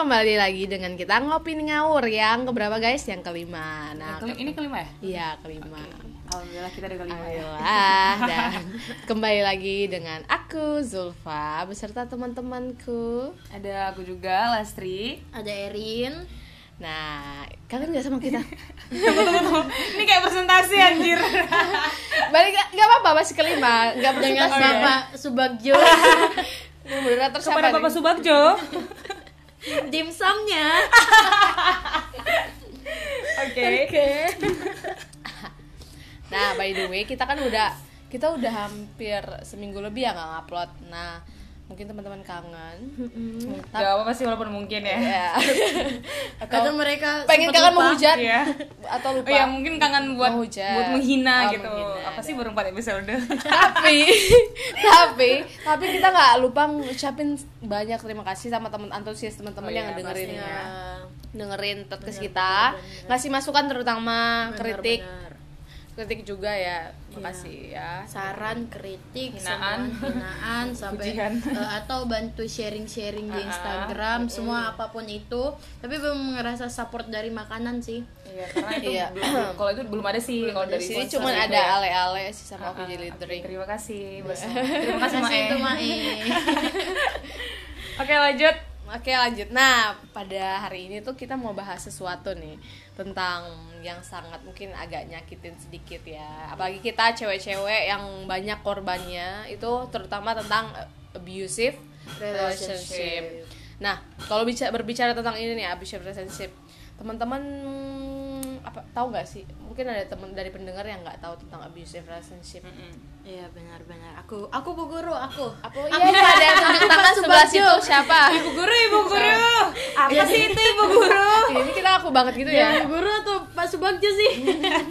kembali lagi dengan kita ngopi ngawur yang keberapa guys? Yang kelima. Nah, ini kelima ya? iya kelima. Alhamdulillah kita ada kelima ya. Alhamdulillah dan kembali lagi dengan aku Zulfa beserta teman-temanku. Ada aku juga Lastri. ada Erin Nah, kalian nggak sama kita? ini kayak presentasi anjir. Balik nggak apa-apa masih kelima, nggak presentasi ya. Bapak Subagjo Moderator siapa Kepada? Bapak Subagjo. Dimsumnya Oke. Nah, by the way, kita kan udah kita udah hampir seminggu lebih ya nggak ngupload. Nah, mungkin teman-teman kangen. Gak apa-apa sih walaupun mungkin ya. Ya. atau mereka pengen kangen lupa. menghujat Iya. atau Oh lupa. ya mungkin kangen buat Menghujat. buat menghina Oh, gitu. menghina, Apa ada. sih baru 4 episode. tapi tapi tapi kita nggak lupa ngucapin banyak terima kasih sama teman antusias teman-teman Oh yang iya, dengerin Ya, ya dengerin podcast kita benar, benar. ngasih masukan terutama kritik Benar-benar. Kritik juga ya makasih ya saran kritik Hinaan. hinaan sampai eh, atau bantu sharing-sharing di Ah, ah. Instagram semua apa pun itu tapi belum ngerasa support dari makanan sih Iya, karena itu Iya. belum kalau itu belum ada sih kalau dari sini cuma ada ya. ale-ale sih sama aku Ah, jadi drink Terima kasih. Bos. Terima kasih itu Mae Oke, lanjut. Oke lanjut. Nah pada hari ini tuh kita mau bahas sesuatu nih tentang yang sangat mungkin agak nyakitin sedikit ya. Apalagi kita cewek-cewek yang banyak korbannya itu terutama tentang abusive relationship. Nah kalau bicara berbicara tentang ini nih abusive relationship, teman-teman apa tahu nggak sih? Mungkin ada teman dari pendengar yang nggak tahu tentang abusive relationship. iya benar-benar aku aku bu guru aku Apa iya iya, ada yang tunjuk tangan sebelah situ siapa? Ibu guru, ibu guru. Apa sih itu ibu guru? Ini kita aku banget gitu ya. ya bu guru atau Pak Subagjo sih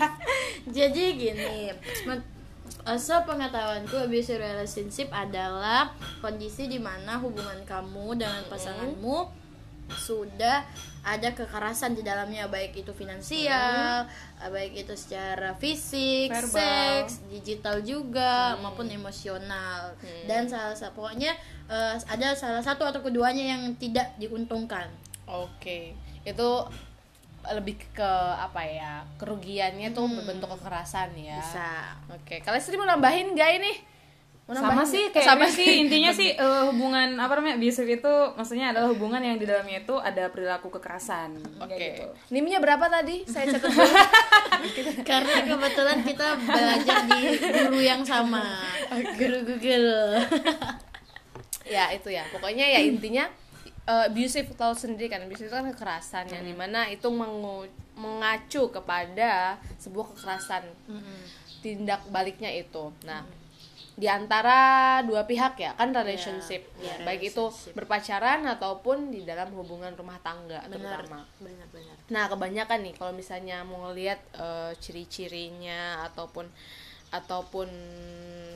jadi gini eh, sepengetahuanku abusive relationship adalah kondisi di mana hubungan kamu dengan pasanganmu sudah ada kekerasan di dalamnya baik itu finansial, eh, baik itu secara fisik, Verbal. seks, digital juga maupun emosional. Dan salah satu pokoknya eh, ada salah satu atau keduanya yang tidak diuntungkan. Oke, itu lebih ke apa ya? Kerugiannya tuh berbentuk kekerasan ya. Bisa. Oke, kalian sendiri mau nambahin nggak ini? Sama sih kayak sama sih intinya sih eh, hubungan apa namanya abusive itu maksudnya adalah hubungan yang di dalamnya itu ada perilaku kekerasan Oke. kayak gitu. Nimnya berapa tadi? Saya catat dulu. Karena kebetulan kita belajar di guru yang sama, guru Google. ya itu ya. Pokoknya ya intinya eh, abusive tahu sendiri kan. Abusive itu kan kekerasan yang di mana itu mengu- mengacu kepada sebuah kekerasan. tindak baliknya itu. Nah, di antara dua pihak ya kan relationship, Iya, baik itu berpacaran ataupun di dalam hubungan rumah tangga Benar, terutama. benar-benar. Nah, kebanyakan nih kalau misalnya mau ngelihat eh, ciri-cirinya ataupun ataupun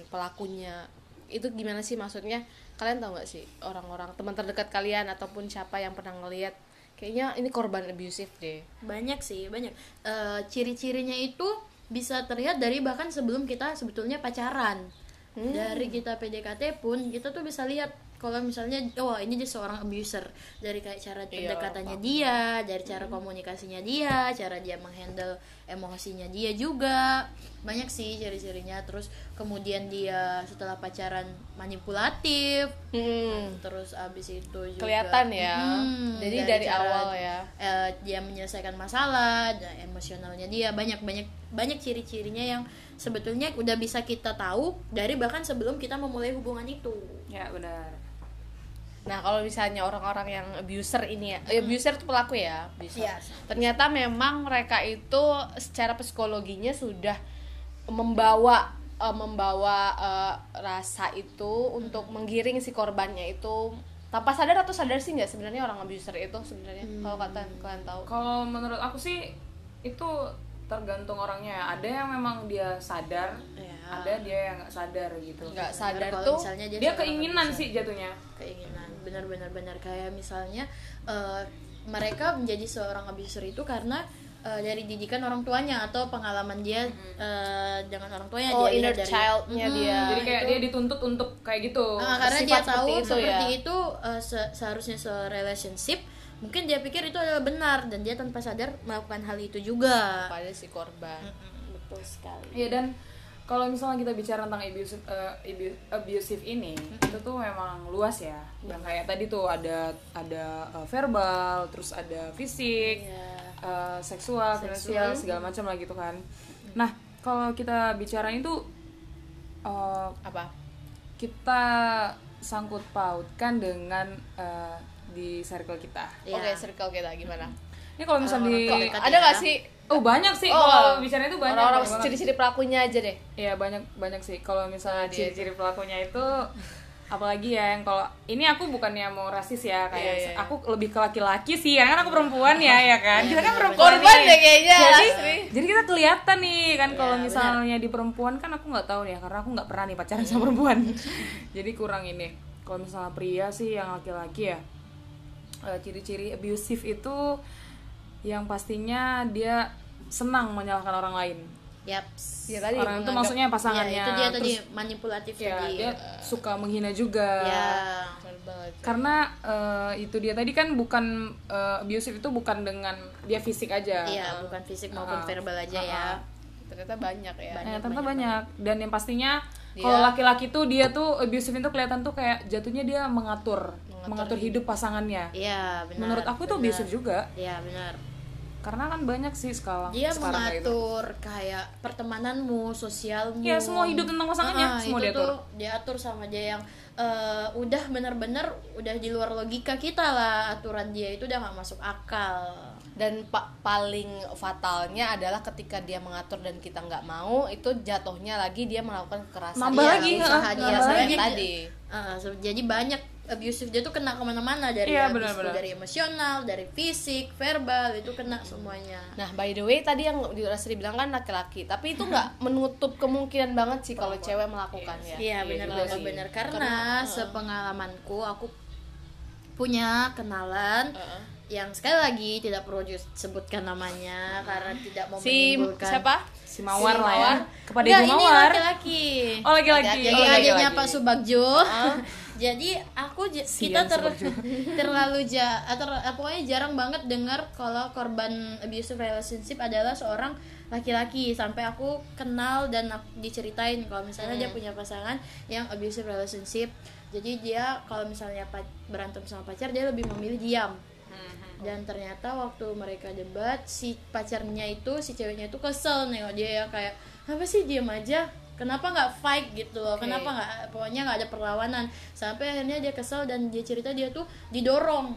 pelakunya itu gimana sih maksudnya? Kalian tahu nggak sih orang-orang teman terdekat kalian ataupun siapa yang pernah ngelihat kayaknya ini korban abusive deh. Banyak sih, banyak. Eh, ciri-cirinya itu bisa terlihat dari bahkan sebelum kita sebetulnya pacaran. Dari kita PDKT pun kita tuh bisa lihat kalau misalnya oh ini dia seorang abuser dari kayak cara Iya, pendekatannya dia, dari cara komunikasinya dia, cara dia menghandle emosinya dia juga. Banyak sih ciri-cirinya. Terus kemudian dia setelah pacaran manipulatif, Hmm. terus abis itu juga Kelihatan ya. Hmm, Jadi dari cara, awal ya. eh, dia menyelesaikan masalah dan emosionalnya dia banyak banyak banyak ciri-cirinya yang sebetulnya udah bisa kita tahu dari bahkan sebelum kita memulai hubungan itu Ya benar. Nah, kalau misalnya orang-orang yang abuser ini ya, eh, abuser itu pelaku ya, abuser. Iya. Ternyata memang mereka itu secara psikologinya sudah membawa eh, membawa eh, rasa itu untuk menggiring si korbannya itu tanpa sadar atau sadar sih nggak sebenarnya orang abuser itu sebenarnya kalau kata kalian tahu. Kalau menurut aku sih itu tergantung orangnya. ya. Ada yang memang dia sadar, Ya. ada dia yang nggak sadar gitu. Nggak sadar tuh misalnya Dia seorang keinginan abuser. sih jatuhnya. keinginan benar-benar benar. Kayak misalnya eh, mereka menjadi seorang abuser itu karena eh, dari didikan orang tuanya atau pengalaman dia eh, dengan orang tuanya. Oh dia inner dari childnya dia. Jadi kayak dia dituntut untuk kayak gitu Ah, karena dia seperti tahu itu seperti ya. itu eh, se- seharusnya se relationship mungkin dia pikir itu adalah benar dan dia tanpa sadar melakukan hal itu juga. Pada si korban. Betul sekali. Iya dan kalau misalnya kita bicara tentang abusive abu- abusive ini itu tuh memang luas ya. Yang kayak tadi tuh ada ada eh, verbal, terus ada fisik, Iya. eh, seksual, finansial segala macam lah gitu kan. Nah kalau kita bicara itu eh, apa kita sangkut pautkan dengan eh, di circle kita. Iya. oke circle kita gimana Ini kalau misalnya di Orang terdekat ada nggak ya. sih Oh banyak sih. Oh, kalau bicara itu banyak orang-orang ciri-ciri pelakunya aja deh. Iya banyak banyak sih. Kalau misalnya ciri-ciri pelakunya itu apalagi ya yang kalau ini aku bukannya mau rasis ya kayak Iya, iya. aku lebih ke laki-laki sih ya kan aku perempuan ya ya kan? Kita kan perempuan korban deh kayaknya jadi asli. jadi kita kelihatan nih kan kalau Iya, misalnya di perempuan kan aku nggak tahu nih ya karena aku nggak pernah nih pacaran sama perempuan. Jadi kurang ini. Kalau misalnya pria sih yang laki-laki ya eh, ciri-ciri abusive itu yang pastinya dia senang menyalahkan orang lain Yaps. ya tadi orang itu maksudnya Ya, pasangannya itu dia tadi terus manipulatif ya tadi. dia suka menghina juga Ya. Verbal itu. karena eh, itu dia tadi kan bukan eh, abusive itu bukan dengan dia fisik aja Iya, bukan fisik maupun Ah. verbal aja Ah, ya. ah. ternyata banyak ya Nah, ternyata banyak dan yang pastinya kalau laki-laki tuh dia tuh abusive itu kelihatan tuh kayak jatuhnya dia mengatur mengatur, hidup pasangannya Iya, benar. menurut aku itu benar. abusive juga Iya, benar. Karena kan banyak sih sekarang Dia sekarang kayak gitu mengatur kayak pertemananmu, sosialmu. Iya, semua hidup tentang pasangannya, Ah, semua itu diatur. tuh diatur sama dia yang eh, udah bener-bener udah di luar logika kita lah aturan dia itu udah nggak masuk akal. dan pa- paling fatalnya adalah ketika dia mengatur dan kita nggak mau itu jatuhnya lagi dia melakukan kekerasan Nambah Iya, lagi, usaha dia lagi. tadi so- jadi banyak abusive dia tuh kena ke mana-mana dari Iya, abuse benar-benar. dari emosional, dari fisik, verbal itu kena semuanya. Nah, by the way tadi yang di Rasri bilang kan laki-laki, tapi itu nggak menutup kemungkinan banget sih kalau cewek melakukannya. Iya benar juga benar benar karena sepengalamanku aku punya kenalan Heeh. yang sekali lagi tidak perlu disebutkan namanya karena tidak mau Si menimbulkan siapa? si mawar lah ya Mawar. kepada Enggak, ibu ini mawar laki-laki. oh laki-laki Laki-laki. Jadi oh, adiknya laki-laki. Pak Subagjo. Jadi aku j- kita ter- terlalu ja atau pokoknya jarang banget dengar kalau korban abusive relationship adalah seorang laki-laki. Sampai aku kenal dan aku diceritain kalau misalnya dia punya pasangan yang abusive relationship. Jadi dia kalau misalnya berantem sama pacar dia lebih memilih diam. Dan ternyata waktu mereka debat si pacarnya itu si ceweknya itu kesel nengok dia yang kayak apa sih diam aja kenapa nggak fight gitu loh? Kenapa nggak pokoknya nggak ada perlawanan. Sampai akhirnya dia kesel dan dia cerita dia tuh didorong.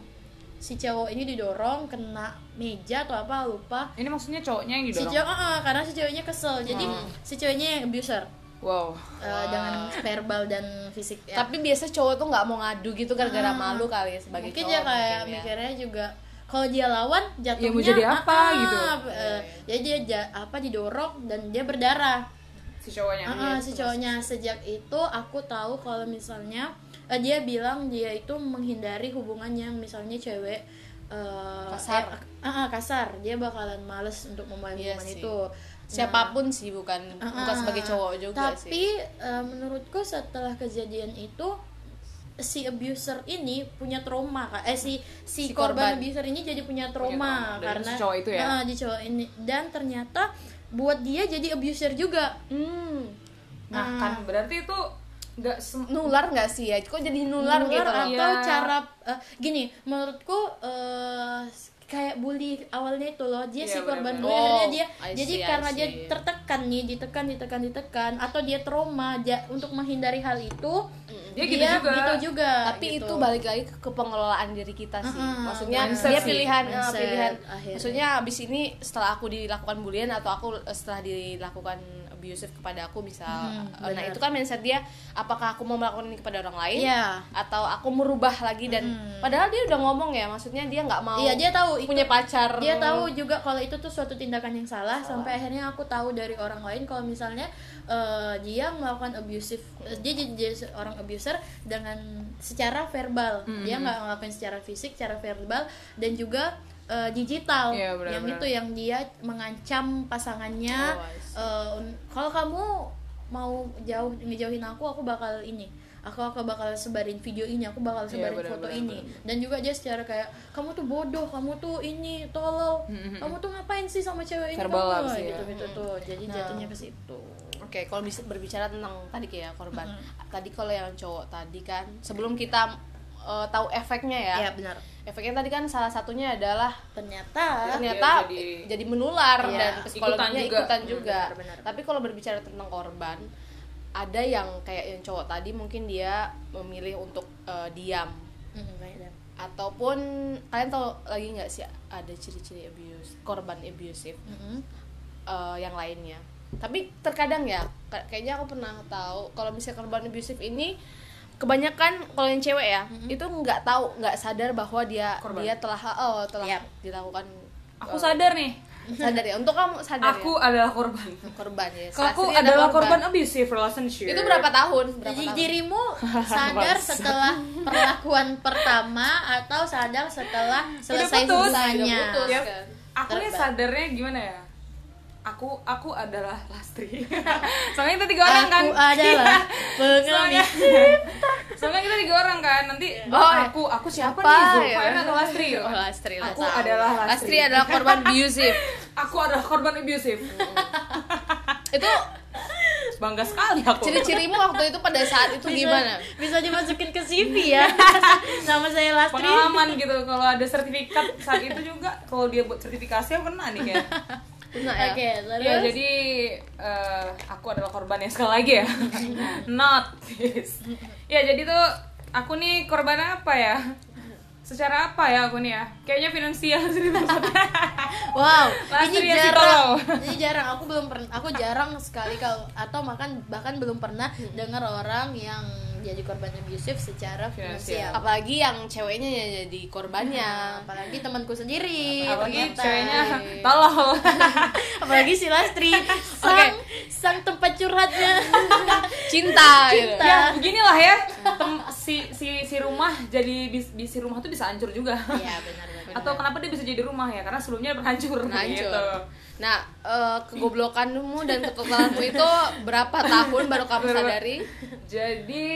Si cowok ini didorong kena meja atau apa lupa. Ini maksudnya cowoknya yang si didorong? cowok ah, ah, karena si ceweknya kesel. Jadi si ceweknya yang abuser. Wow. Eh, dengan verbal dan fisik ya. Tapi biasa cowok tuh nggak mau ngadu gitu gara-gara malu kali ya sebagai mungkin cowok. dia kayak mungkin ya. mikirnya juga kalau dia lawan jatuhnya Ya mau jadi apa ah, ah, gitu. eh, jadi dia ja- apa didorong dan dia berdarah si cowoknya Ah, ah, si cowoknya sejak itu aku tahu kalau misalnya eh, dia bilang dia itu menghindari hubungan yang misalnya cewek eh, Kasar. eh, ah, ah, kasar dia bakalan males untuk memulai Iya hubungan sih. itu Siapa pun sih bukan bukan Ah, sebagai cowok juga sih. tapi eh, menurutku setelah kejadian itu si abuser ini punya trauma Kak. eh si si, Si korban, korban. abuser ini jadi punya trauma trauma, dari karena si cowok itu ya? Ah, di cowok ini dan ternyata buat dia jadi abuser juga Hmm. nah Ah. kan berarti itu nggak Nular nggak sih ya? Kok jadi nular, Nular gitu? atau Iya. cara eh, gini menurutku eh, kayak bully awalnya itu loh dia Iya, si korban bully Oh, akhirnya dia I jadi see, I karena dia tertekan nih ditekan ditekan ditekan atau dia trauma ja- untuk menghindari hal itu Dia gitu juga. gitu juga tapi gitu. itu balik lagi ke, ke pengelolaan diri kita sih Mm-mm. maksudnya Mindset dia sih. pilihan eh, Mindset, pilihan akhirnya. maksudnya abis ini setelah aku dilakukan bulian atau aku setelah dilakukan abusive kepada aku misal Hmm, nah itu kan mindset dia apakah aku mau melakukan ini kepada orang lain Iya. atau aku merubah lagi dan padahal dia udah ngomong ya maksudnya dia nggak mau Iya dia tahu itu- punya pacar. Dia tahu juga kalau itu tuh suatu tindakan yang salah, sampai akhirnya aku tahu dari orang lain kalau misalnya eh, dia melakukan abusive dia jadi, seorang abuser dengan secara verbal. Dia nggak ngelakuin secara fisik secara verbal dan juga eh, digital. Iya, benar, yang itu yang dia mengancam pasangannya. Oh, un- kalau kamu mau jauh ngejauhin aku aku bakal ini. Aku aku bakal sebarin video ini aku bakal Iya, sebarin benar, foto benar, ini dan juga dia secara kayak kamu tuh bodoh kamu tuh ini tolol. Kamu tuh ngapain sih sama cewek ini kamu ya. gitu gitu tuh. Jadi jatuhnya ke situ. Oke, kalau bisa berbicara tentang tadi kayak korban. Tadi kalau yang cowok tadi kan sebelum kita eh, tahu efeknya ya. ya benar Efeknya tadi kan salah satunya adalah ternyata ternyata jadi- jadi, menular Iya. dan psikologinya Ikutan juga. ikutan Hmm, juga. benar, benar. Tapi kalau berbicara tentang korban, ada yang kayak yang cowok tadi mungkin dia memilih untuk eh, diam Hmm, dan. ataupun kalian tahu lagi nggak sih ada ciri-ciri abuse korban abusive Mm-mm. eh, yang lainnya tapi terkadang ya ka- kayaknya aku pernah tahu kalau misalnya korban abusive ini kebanyakan kalau yang cewek ya itu nggak tahu nggak sadar bahwa dia Korban. dia telah oh telah Yap. dilakukan aku sadar nih. Sadar ya? Untuk kamu sadar aku ya? adalah korban. Korban ya kalau aku adalah korban. abusive relationship. Itu berapa tahun? Berapa Jadi tahun? dirimu sadar setelah perlakuan pertama atau sadar setelah selesai hubungannya? Ya, kan. aku nih Terba- sadarnya gimana ya aku aku adalah lastri. Soalnya kita tiga orang kan? Aku adalah soalnya pengemis. soalnya kita tiga orang kan? Nanti Oh, aku aku siapa, siapa nih? Ya? Atau lastri? Oh, Lastri, aku Lastri. adalah lastri, Lastri adalah korban abusive. Aku adalah korban abusive. Itu bangga sekali aku. ciri-cirimu waktu itu pada saat itu Bisa- gimana? Bisa dimasukin ke CV ya. Nama saya Lastri. pengalaman gitu kalau ada sertifikat saat itu juga kalau dia buat sertifikasi aku kena nih kayak Ya? Oke, terus? ya jadi eh, aku adalah korban yang sekali lagi ya. Not this. Ya jadi tuh aku nih korban apa ya? Secara apa ya aku nih ya? Kayaknya finansial sih maksudnya Wow, Lastri ini jarang. Ini jarang. Aku belum pernah. Aku jarang sekali kalau atau makan bahkan belum pernah dengar orang yang jadi korban abusive secara Finansial. finansial. apalagi yang ceweknya yang jadi korbannya Apalagi temanku sendiri. apalagi ternyata. ceweknya tolol Apalagi si Lastri, sang sang tempat curhatnya. cinta, gitu. Cinta. ya beginilah ya tem- si si si rumah jadi bis, bis- si rumah tuh bisa hancur juga Iya benar benar. atau kenapa dia bisa jadi rumah ya karena sebelumnya pernah hancur Hancur. gitu. Nah, eh, kegoblokanmu dan ketotalanmu itu berapa tahun baru kamu sadari? Jadi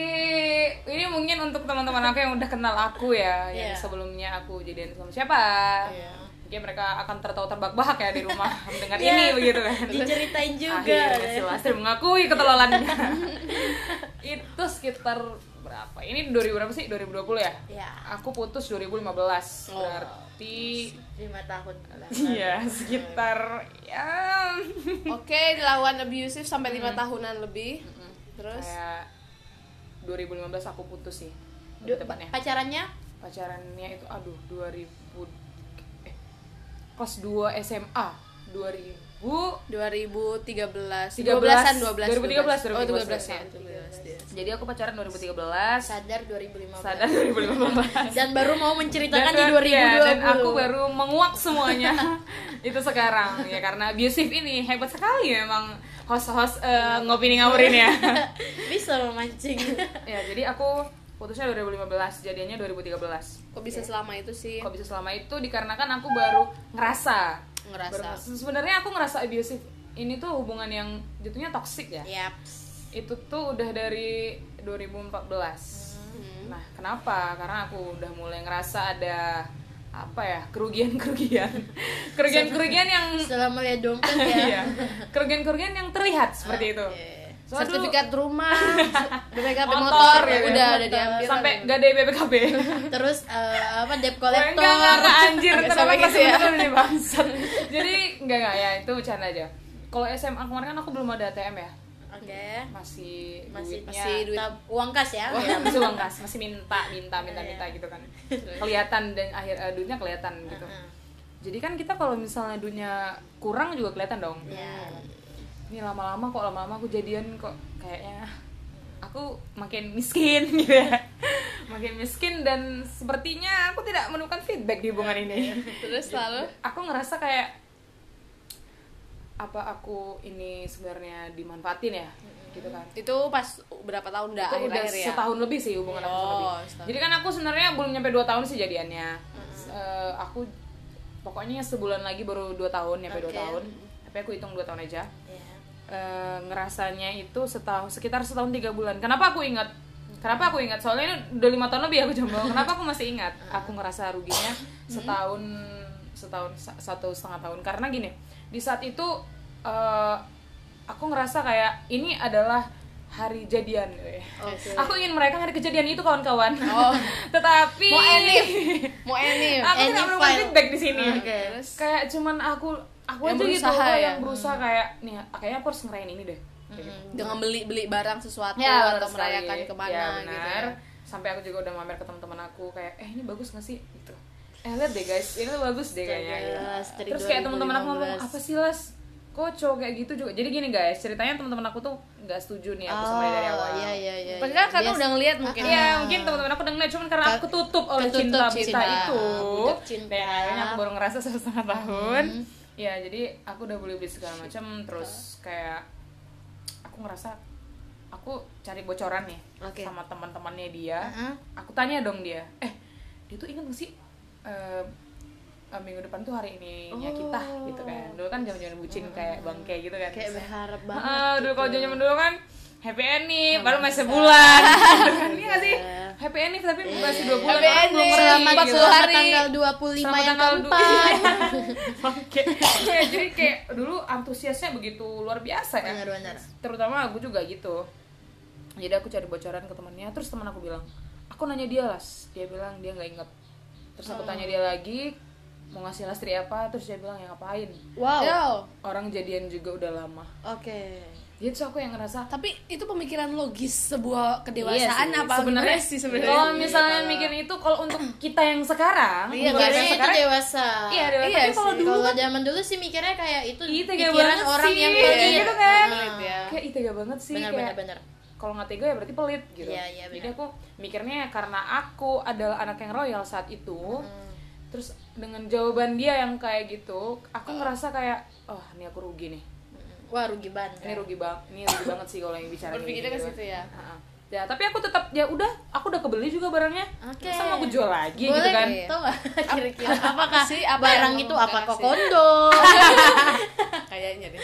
ini mungkin untuk teman-teman aku yang udah kenal aku ya, yang Iya. sebelumnya aku jadian sama siapa. Iya. Mungkin mereka akan tertawa terbahak-bahak ya di rumah mendengar Iya. ini begitu kan. Diceritain juga. Akhirnya si Lastri mengakui ketololannya. itu sekitar berapa? Ini 2000 berapa sih? 2020 ya? Ya, Aku putus 2015. Oh. Berarti lima tahun. Iya, sekitar ya Oke, dilawan abusive sampai lima tahunan lebih. Terus kayak 2015 aku putus sih. Du- tepatnya. Pacarannya? pacarannya itu aduh 2000 eh kelas 2 SMA 2000 2013 13, 12-an 12 2013, Oh, 12 2013, ya. 12. jadi aku pacaran 2013 Sadar 2015. sadar 2015 Dan baru mau menceritakan di Dan- 2020. ya, dan aku baru menguak semuanya itu sekarang ya karena abusive ini hebat sekali memang host-host eh, ngopi ngawurin ya bisa memancing. ya jadi aku putusnya 2015 jadinya 2013 Kok bisa selama itu sih? kok bisa selama itu dikarenakan aku baru ngerasa Ngerasa. Sebenarnya aku ngerasa abusive ini tuh hubungan yang jatuhnya toxic ya Yaps. itu tuh udah dari 2014 Hmm. nah kenapa karena aku udah mulai ngerasa ada apa ya kerugian kerugian kerugian kerugian yang Setelah melihat dompet ya. iya kerugian kerugian yang terlihat seperti itu Dulu Sertifikat rumah, BPKB Motor, motor, ya, udah motor. udah diambil. sampai gak ada BPKB Terus eh, apa debt collector? enggak, enggak, anjir, aku gitu ya. nih bangsat Jadi, enggak, enggak, ya itu bercanda aja Kalau SMA kemarin kan aku belum ada ATM ya Oke. Masih, Masih duitnya masih duit. Tab- uang kas ya. ya, masih uang kas, masih minta, minta, minta, minta gitu kan Kelihatan dan akhir eh, duitnya kelihatan gitu Heeh. Jadi kan kita kalau misalnya duitnya kurang juga kelihatan dong Ya. Ini lama-lama kok, lama-lama aku jadian kok. Kayaknya aku makin miskin gitu ya. Makin miskin dan sepertinya aku tidak menemukan feedback di hubungan ini. Terus lalu? aku ngerasa kayak apa aku ini sebenarnya dimanfaatin ya gitu kan. Itu pas berapa tahun udah itu udah ya? setahun lebih sih hubungan aku Oh, setahun. jadi kan aku sebenarnya belum nyampe dua tahun sih jadiannya. Eh, aku pokoknya sebulan lagi baru dua tahun nyampe dua Oke. tahun. Tapi aku hitung dua tahun aja Eh, ngerasanya itu setahun sekitar setahun tiga bulan kenapa aku ingat kenapa aku ingat soalnya ini udah lima tahun lebih aku jomblo kenapa aku masih ingat aku ngerasa ruginya setahun setahun sa- satu setengah tahun karena gini di saat itu eh, aku ngerasa kayak ini adalah hari jadian. Oke. aku ingin merayakan hari kejadian itu kawan-kawan Oh. tetapi Mau enif, mau enif. aku tidak perlu feedback di sini Oke. kayak cuman aku aku Yang aja gitu berusaha ya? yang berusaha kayak nih kayaknya aku harus ngerayain ini deh gitu. Dengan beli beli barang sesuatu Ya, atau merayakan sekali. ke mana ya, gitu. benar. Ya. Sampai aku juga udah mamer ke teman-teman aku kayak, eh ini bagus gak sih? Gitu. Eh lihat deh guys, ini tuh bagus deh kayaknya. gitu. Terus kayak teman-teman aku ngomong 2015. apa sih las? Kok cowok kayak gitu juga? Jadi gini guys, ceritanya teman-teman aku tuh nggak setuju nih aku sama dia dari awal. Iya iya iya. Padahal karena Bias- udah ngeliat mungkin. Iya mungkin teman-teman aku udah ngeliat cuman karena aku tutup oleh ketutup cinta cinta. buta itu. Cinta. Dan akhirnya aku baru ngerasa satu setengah tahun. Ya jadi aku udah beli beli segala macam terus kayak aku ngerasa aku cari bocoran nih Oke. sama teman-temannya dia. Heeh. Aku tanya dong dia, eh dia tuh inget gak sih eh, minggu depan tuh hari ininya kita gitu kan. Dulu kan zaman-zaman bucin kayak bangke gitu kan. Oh. Kayak berharap banget. Ah, dulu kalau gitu. zaman dulu kan happy ending, baru masih sebulan. Gitu kan. Iya gak sih? Happy ending tapi masih dua bulan. Happy orang belum ending. gitu. Selamat selamat hari. tanggal 25 Selamat yang tanggal keempat. Kayak, jadi kayak dulu antusiasnya begitu luar biasa ya. Benar-benar. Terutama aku juga gitu. Jadi aku cari bocoran ke temannya, terus teman aku bilang, aku nanya dia las, dia bilang dia nggak inget. Terus aku tanya dia lagi, mau ngasih lastri apa, terus dia bilang ya ngapain. Wow. Yo. Orang jadian juga udah lama. Oke. Jadi terus aku yang ngerasa, Tapi itu pemikiran logis sebuah kedewasaan Iya sih. apa sebenarnya sih sebenarnya? kalau misalnya mikir itu kalau untuk kita yang sekarang Iya, Mikirnya itu sekarang dewasa. iya dewasa Iya tapi kalau dulu Kalau kan zaman dulu sih mikirnya kayak itu pikiran banget orang sih, yang pelit. gitu kan. Ah. Pelit ya. kayak ih tega banget sih Benar kayak benar benar. kalau nggak tega ya berarti pelit gitu Iya, iya, jadi aku mikirnya karena aku adalah anak yang royal saat itu Hmm. terus dengan jawaban dia yang kayak gitu aku ngerasa kayak oh ini aku rugi nih Wah, rugi banget. ini rugi banget ini rugi banget sih kalau yang bicara Berpikirnya kayak ke gitu. situ ya. Ha-ha. ya tapi aku tetap ya udah aku udah kebeli juga barangnya Oke. masa mau aku jual lagi Boleh gitu kan Iya. tau gak kira-kira apakah sih? Apa barang itu mau apakah kasih? kondom? Kayaknya deh.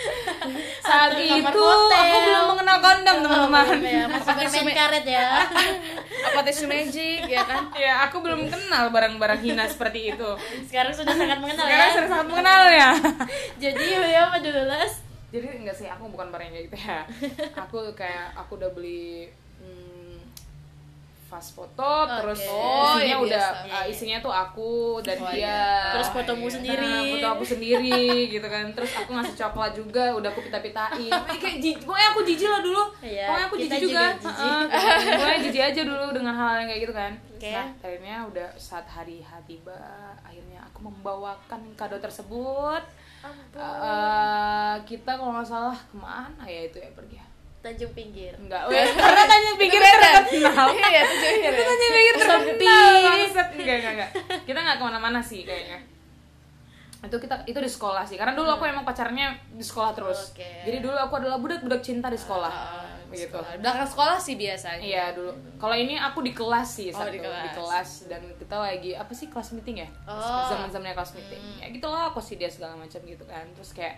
saat Atau itu hotel. aku belum mengenal kondom teman-teman Ya, masih bermain karet ya. Apa tisu magic ya kan? ya aku belum kenal barang-barang hina seperti itu Sekarang sudah sangat mengenal sekarang ya. sudah sangat mengenal ya Jadi ya apa dulu Las? Jadi enggak sih aku bukan barang yang kayak gitu ya aku kayak aku udah beli hmm, fast foto terus Oh, isinya ya udah biasa. uh, isinya tuh aku dan Oh, dia iya. Terus fotomu Nah, sendiri. foto aku sendiri gitu kan terus aku ngasih coklat juga udah aku pita-pitain Pokoknya kayak ji- pokoknya aku jijik lah dulu Iya, pokoknya aku jijik juga, juga jijik. Heeh. pokoknya jijik aja dulu dengan hal yang kayak gitu kan Oke. nah akhirnya udah saat hari H tiba akhirnya aku membawakan kado tersebut Eh, kita kalau nggak salah ke mana ya itu ya pergi Tanjung Pinggir. enggak weh. Karena tanya pikir terkenal. Iya, itu jujur ya. tanya pikir terkenal enggak enggak enggak kita nggak ke mana-mana sih kayaknya. Itu kita itu di sekolah sih. Karena dulu aku emang pacarnya di sekolah terus. Oke. jadi dulu aku adalah budak-budak cinta di sekolah begitu Belakang sekolah sih biasanya. iya dulu kalau ini aku di kelas sih Oh, satu di di kelas. kelas. dan kita lagi apa sih kelas meeting ya Oh. zaman zamannya kelas meeting ya gitulah aku sih dia segala macam gitu kan terus kayak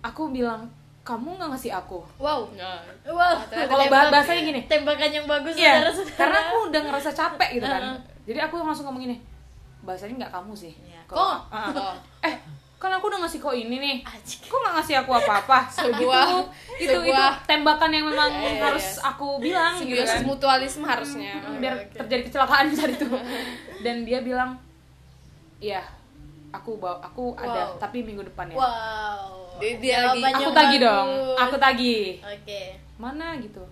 aku bilang kamu nggak ngasih aku Wow. Nah, Wow. kalau bah- bahasanya gini tembakan yang bagus saudara-saudara. karena aku udah ngerasa capek gitu kan. Jadi aku langsung ngomong gini, bahasanya nggak kamu sih. Kalau- Kok? Heeh. eh, kan aku udah ngasih kau ini nih. Anjing. Kok nggak ngasih aku apa-apa? Sebuah- gitu. itu itu sebuah- tembakan yang memang iya, harus aku bilang gitu kan. mutualisme harusnya. Biar terjadi kecelakaan saat itu. Dan dia bilang, "Iya, aku bawa aku ada, Wow. tapi minggu depan ya." Wow. Dia- dia lagi- Aku bagus. dong. Aku tagih. Oke. Mana gitu.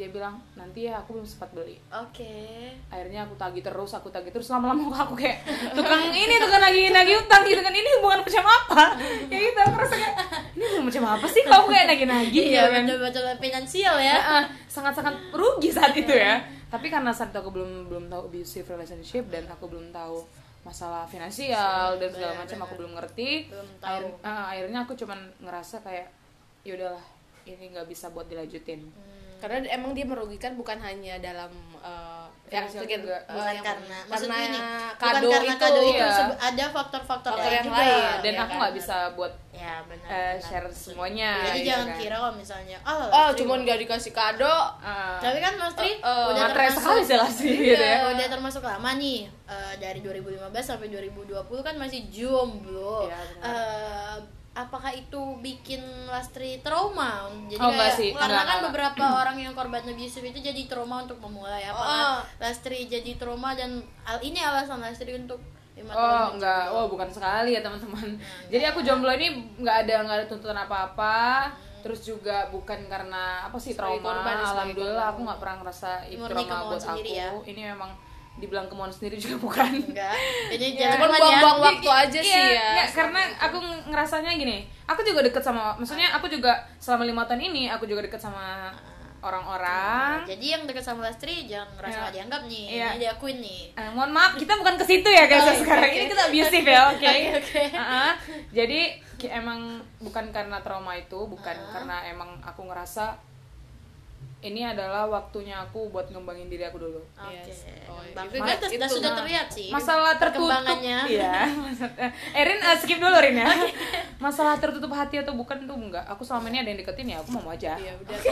Dia bilang, "Nanti ya aku belum sempat beli." Oke. akhirnya aku tagih terus aku tagih terus lama-lama aku kayak tukang ini tukang nagih nagih utang gitu kan ini hubungan macam apa ya gitu aku rasa kayak ini hubungan macam apa sih kau kayak nagih nagih Iya, gitu kan betul-betul finansial ya. Heeh, sangat-sangat rugi saat itu ya tapi karena saat itu aku belum belum tahu abusive relationship dan aku belum tahu masalah finansial dan segala Benar, macam aku belum ngerti Belum tahu. Akhir- akhirnya aku cuman ngerasa kayak ya udahlah ini nggak bisa buat dilanjutin Karena emang dia merugikan bukan hanya dalam uh, yang sedikit eh, bukan yang- karena karena gini kado bukan karena itu, kado itu iya. ada faktor-faktor Faktor lain yang juga lain. dan ya aku kan? nggak bisa buat ya benar, benar. share semuanya jadi gitu jangan kan. kira kalau misalnya oh, oh cuman gak dikasih kado Ah. tapi kan Mas Tri Eh, eh, udah termasuk sekali sih Lastri Iya, gitu ya udah termasuk lama nih Eh, dari 2015 sampai 2020 kan masih jomblo Iya, benar. Eh, apakah itu bikin Lastri trauma jadi Oh, kayak sih. karena Enggak, kan enggak. beberapa orang yang korban abusive itu jadi trauma untuk memulai apakah Oh. Lastri jadi trauma dan al ini alasan Lastri untuk lima Oh tahun enggak, oh bukan sekali ya teman-teman. Nah, Jadi aku jomblo ini nggak ada nggak ada tuntutan apa-apa. Terus juga bukan karena apa sih trauma. korban, sebagai Alhamdulillah korban. aku nggak pernah ngerasa itu trauma buat aku. ya. Ini memang dibilang kemauan sendiri juga bukan. enggak ini Ya, jangan cuman ya. buang-buang waktu aja Iya, sih ya nggak, karena aku ngerasanya gini. Aku juga deket sama, maksudnya aku juga selama lima tahun ini aku juga deket sama orang-orang. jadi yang dekat sama Lastri jangan Iya. nggak dianggap nih Iya. ini diakuin nih Eh, mohon maaf, kita bukan ke situ ya guys Oh, sekarang. oke. Ini kita abusive ya, oke. Oke, oke. Uh-uh. Jadi ki- emang bukan karena trauma itu, bukan Uh-huh. karena emang aku ngerasa ini adalah waktunya aku buat ngembangin diri aku dulu. Oke, Yes. Oh, Bang. itu kan- sudah itu. sudah terlihat sih Masalah tertutup. perkembangannya. Iya. Erin eh, skip dulu Rin ya. Masalah tertutup hati atau bukan tuh enggak. Aku selama ini ada yang deketin ya, aku mau aja. Iya, udah Aku,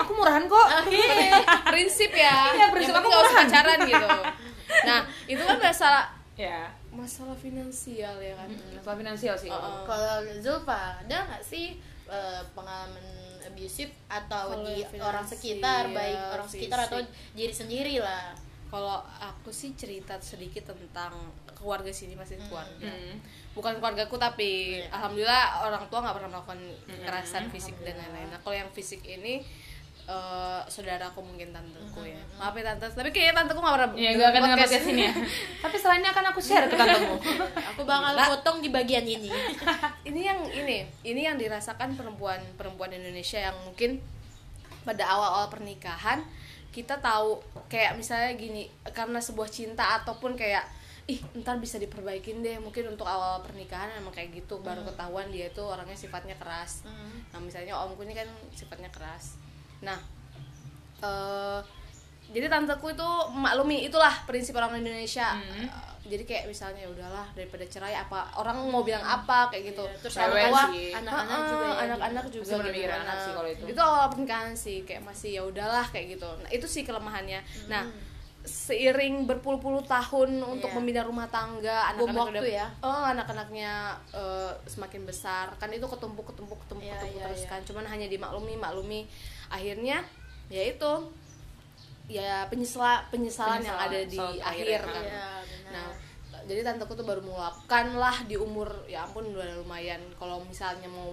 aku murahan kok. prinsip ya Iya, prinsip yang aku usah murahan. pacaran gitu nah itu kan masalah ya. masalah finansial ya kan Masalah finansial sih. Uh-uh. Kalau Zulfa, ada nggak sih eh, pengalaman abusive atau Kalau di finansial, orang sekitar, baik orang sekitar atau fisik. diri sendiri lah? kalau aku sih cerita sedikit tentang keluarga sini masih keluarga Hmm. bukan keluargaku tapi Iya. alhamdulillah orang tua nggak pernah melakukan kekerasan fisik dan lain-lain nah kalau yang fisik ini eh, saudaraku mungkin tanteku ya. Maaf ya tante. Tapi kayaknya tanteku nggak pernah Ya enggak akan podcast ini ya. Tapi selainnya akan aku share ke tantemu. Aku bakal Gila. potong di bagian ini. ini yang ini ini yang dirasakan perempuan perempuan Indonesia yang mungkin pada awal-awal pernikahan kita tahu kayak misalnya gini karena sebuah cinta ataupun kayak ih ntar bisa diperbaikin deh. Mungkin untuk awal pernikahan emang kayak gitu baru ketahuan dia itu orangnya sifatnya keras. Nah misalnya omku ini kan sifatnya keras nah eh jadi tanteku itu maklumi itulah prinsip orang Indonesia Hmm. Eh, jadi kayak misalnya ya udahlah daripada cerai apa orang mau bilang apa kayak gitu Iya, terus Cewek sih. anak-anak Heeh, juga ya. anak-anak gitu. juga Masih berpikiran gimana. anak sih kalau itu. itu awal pernikahan sih kayak masih ya udahlah kayak gitu nah itu sih kelemahannya nah seiring berpuluh-puluh tahun untuk Iya. membina rumah tangga anak-anak waktu udah- ya. oh anak-anaknya eh, semakin besar kan itu ketumpuk ketumpuk ketumpuk Iya, ketumpuk iya, terus iya. kan cuman hanya dimaklumi maklumi akhirnya ya itu. Ya penyesal penyesalan, yang ada di akhir kan. Iya, benar. nah jadi tanteku tuh baru meluapkan lah di umur ya ampun udah lumayan. Kalau misalnya mau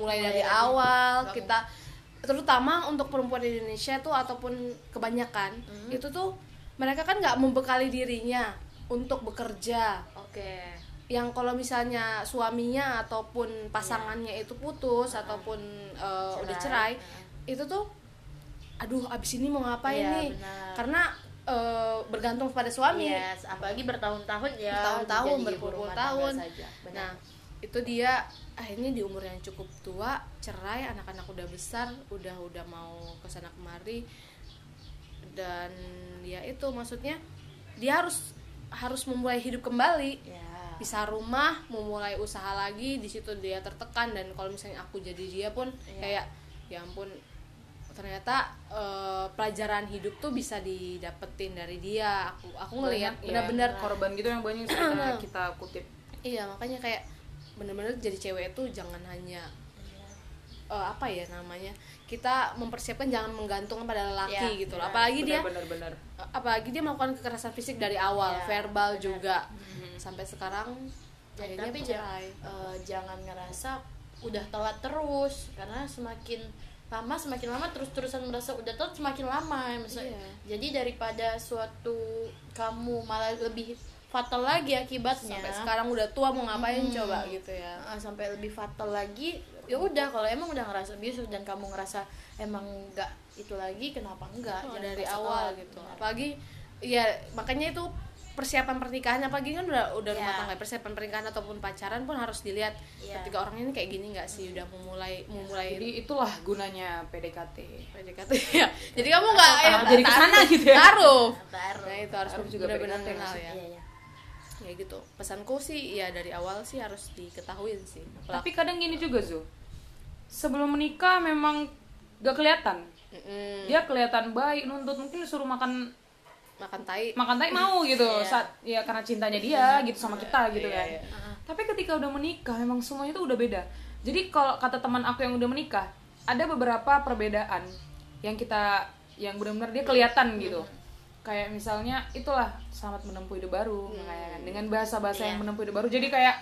mulai Mulai dari awal kita terutama untuk perempuan di Indonesia tuh ataupun kebanyakan Hmm. itu tuh mereka kan nggak membekali dirinya untuk bekerja. Oke. yang kalau misalnya suaminya ataupun pasangannya itu putus ataupun uh, udah cerai itu tuh aduh abis ini mau ngapain Iya, nih benar. karena uh, bergantung pada suami Yes, apalagi bertahun-tahun ya. bertahun-tahun jadi ibu berpuluh rumah tahun tangga saja. Benar. nah itu dia akhirnya di umur yang cukup tua cerai anak-anak udah besar udah udah mau ke sana kemari dan ya itu maksudnya dia harus harus memulai hidup kembali ya. bisa rumah memulai usaha lagi di situ dia tertekan dan kalau misalnya aku jadi dia pun Iya. kayak ya ampun ternyata eh, pelajaran hidup tuh bisa didapetin dari dia aku aku ngelihat Banyak, ya, benar-benar korban gitu yang banyak kita, kita kutip. iya makanya kayak bener-bener jadi cewek itu jangan hanya eh, apa ya namanya kita mempersiapkan jangan menggantungkan pada lelaki Iya, gitu loh apalagi dia benar benar. apalagi dia melakukan kekerasan fisik dari awal Iya, verbal benar. juga sampai sekarang akhirnya tapi jangan, eh, jangan ngerasa udah telat terus karena semakin lama semakin lama terus-terusan merasa udah telat semakin lama misalnya. Iya. Jadi daripada suatu kamu malah lebih fatal lagi akibatnya. sampai sekarang udah tua mau ngapain Hmm. coba gitu ya Ah, sampai lebih fatal lagi ya udah kalau emang udah ngerasa abusive dan kamu ngerasa emang enggak itu lagi kenapa enggak Oh, dari awal telat, gitu benar. apalagi ya makanya itu persiapan pernikahan apalagi kan udah udah rumah Iya. tangga persiapan pernikahan ataupun pacaran pun harus dilihat Iya. ketika orang ini kayak gini nggak sih? Udah memulai memulai Jadi itulah gunanya PDKT. PDKT ya. Jadi kamu nggak tahap jadi ke sana gitu ya. taruh. Taruh. nah itu harus, juga benar-benar kenal ya. Iya iya. Ya gitu. Pesanku sih ya dari awal sih harus diketahuin sih. Tapi kadang gini juga Zu. Sebelum menikah memang gak kelihatan. Mm-mm. dia kelihatan baik nuntut mungkin disuruh makan makan tai. Makan tai mau gitu. Iya. saat ya karena cintanya dia gitu sama kita gitu Iya, kan. iya. tapi ketika udah menikah memang semuanya itu udah beda. Jadi kalau kata teman aku yang udah menikah ada beberapa perbedaan yang kita yang benar-benar dia kelihatan gitu. Kayak misalnya itulah selamat menempuh hidup baru kayak kan dengan bahasa-bahasa yang Iya. menempuh hidup baru. Jadi kayak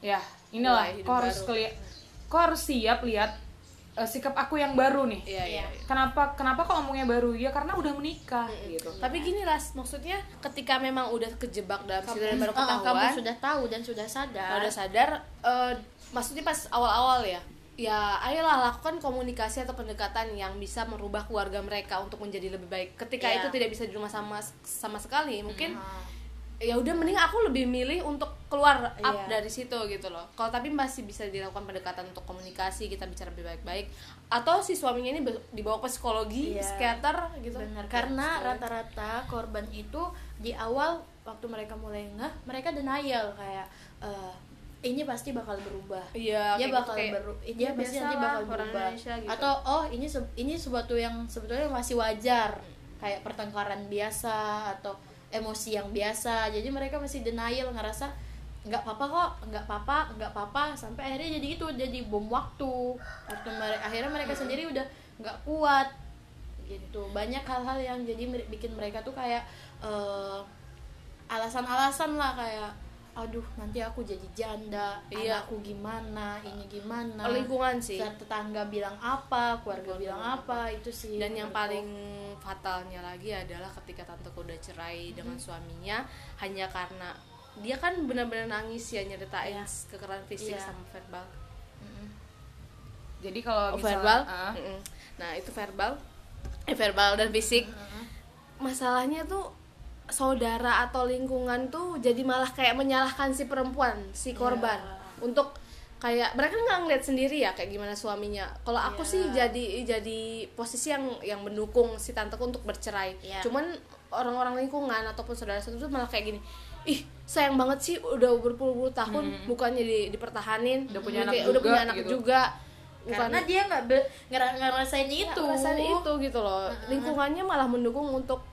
ya inilah Mulai kau harus baru. keli- kau harus siap lihat eh, sikap aku yang baru nih. Iya iya iya. kenapa kenapa kok ngomongnya baru? Ya karena udah menikah gitu. Tapi gini lah maksudnya ketika memang udah kejebak dalam situ dan baru Ah, kamu ketahuan sudah tahu dan sudah sadar. Kalau udah sadar eh, maksudnya pas awal-awal ya? Ya ayolah lakukan komunikasi atau pendekatan yang bisa merubah keluarga mereka untuk menjadi lebih baik. Ketika Iya. itu tidak bisa di rumah sama sama sekali mungkin Ah. Ya udah mending aku lebih milih untuk keluar up Iya. dari situ gitu loh kalau tapi masih bisa dilakukan pendekatan untuk komunikasi kita bicara lebih baik-baik atau si suaminya ini dibawa ke psikologi Iya. psikiater gitu Benar, karena rata-rata korban itu di awal waktu mereka mulai ngeh, mereka denial kayak eh, ini pasti bakal berubah. Iya, dia kayak bakal gitu, kayak, beru dia "Ya, pasti nanti bakal berubah. Indonesia gitu." Atau oh, ini se- ini sesuatu yang sebetulnya masih wajar, kayak pertengkaran biasa atau emosi yang biasa. Jadi mereka masih denial ngerasa nggak apa-apa kok, nggak apa-apa, nggak apa-apa sampai akhirnya jadi itu jadi bom waktu. Waktu mere- akhirnya mereka sendiri udah nggak kuat gitu banyak hal-hal yang jadi bikin mereka tuh kayak eh, alasan-alasan lah kayak aduh nanti aku jadi janda Iya. anakku gimana ini gimana? Lingkungan sih. Saat tetangga bilang apa keluarga bilang apa itu sih dan yang paling fatalnya lagi adalah ketika tanteku udah cerai dengan suaminya hanya karena dia kan benar-benar nangis ya nyeritain Iya. kekerasan fisik Iya. sama verbal. Mm-mm. jadi kalau oh, verbal? ah, Mm-mm. nah itu verbal. Eh verbal dan fisik. Masalahnya tuh saudara atau lingkungan tuh jadi malah kayak menyalahkan si perempuan si korban. Untuk kayak mereka nggak ngeliat sendiri ya kayak gimana suaminya. Kalau aku Iya. sih jadi jadi posisi yang yang mendukung si tanteku untuk bercerai. Iya. cuman orang-orang lingkungan ataupun saudara-saudara tuh malah kayak gini ih sayang banget sih udah berpuluh-puluh tahun bukannya di, dipertahanin. Udah punya anak Kayak udah juga, punya anak gitu. juga. Karena dia nggak ngerasain itu. ngerasain itu gitu loh. Lingkungannya malah mendukung untuk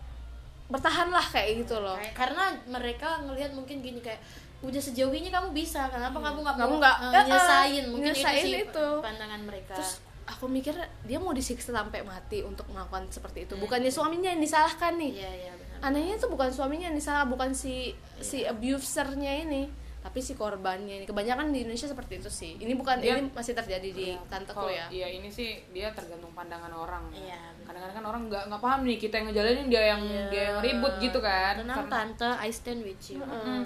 bertahan lah kayak gitu loh. Kayak- karena mereka ngelihat mungkin gini kayak udah sejauh ini kamu bisa kenapa kamu nggak Kamu nggak- eh, nyesain? Mungkin nyesain itu sih itu. pandangan mereka. Terus aku mikir dia mau disiksa sampai mati untuk melakukan seperti itu. Bukannya suaminya yang disalahkan nih. Iya iya benar. Anehnya itu bukan suaminya yang disalah bukan si si abusernya ini tapi si korbannya ini kebanyakan di Indonesia seperti itu sih. Ini bukan Dia- ini masih terjadi di tanteku kalau ya? iya ini sih dia tergantung pandangan orang Iya, benar. kadang-kadang kan orang nggak nggak paham nih kita yang ngejalanin dia yang dia yang ribut gitu kan. Tenang Karena- tante. I stand with you. Mm.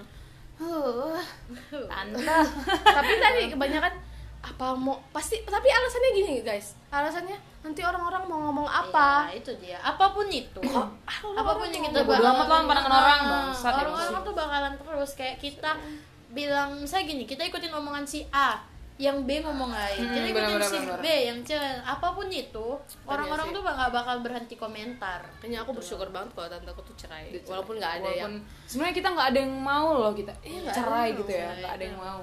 Huh, tante. Tapi tadi kebanyakan apa mau pasti tapi alasannya gini guys. Alasannya nanti orang-orang mau ngomong apa? Iya, itu dia. Apa pun itu. Apa pun yang kita Ya, Ah, bangsat ya, orang-orang tuh bakalan terus kayak kita bilang misalnya gini kita ikutin omongan si A yang B ngomong lain kita Hmm, ikutin benar-benar, si benar. B yang C apa pun itu orang-orang tuh bakal bakal berhenti komentar. Kayaknya aku bersyukur banget kalau tanteku tuh cerai walaupun nggak ada yang walaupun sebenarnya kita nggak ada yang mau loh kita Iya, nggak cerai ada gitu ya yang nggak ada yang mau.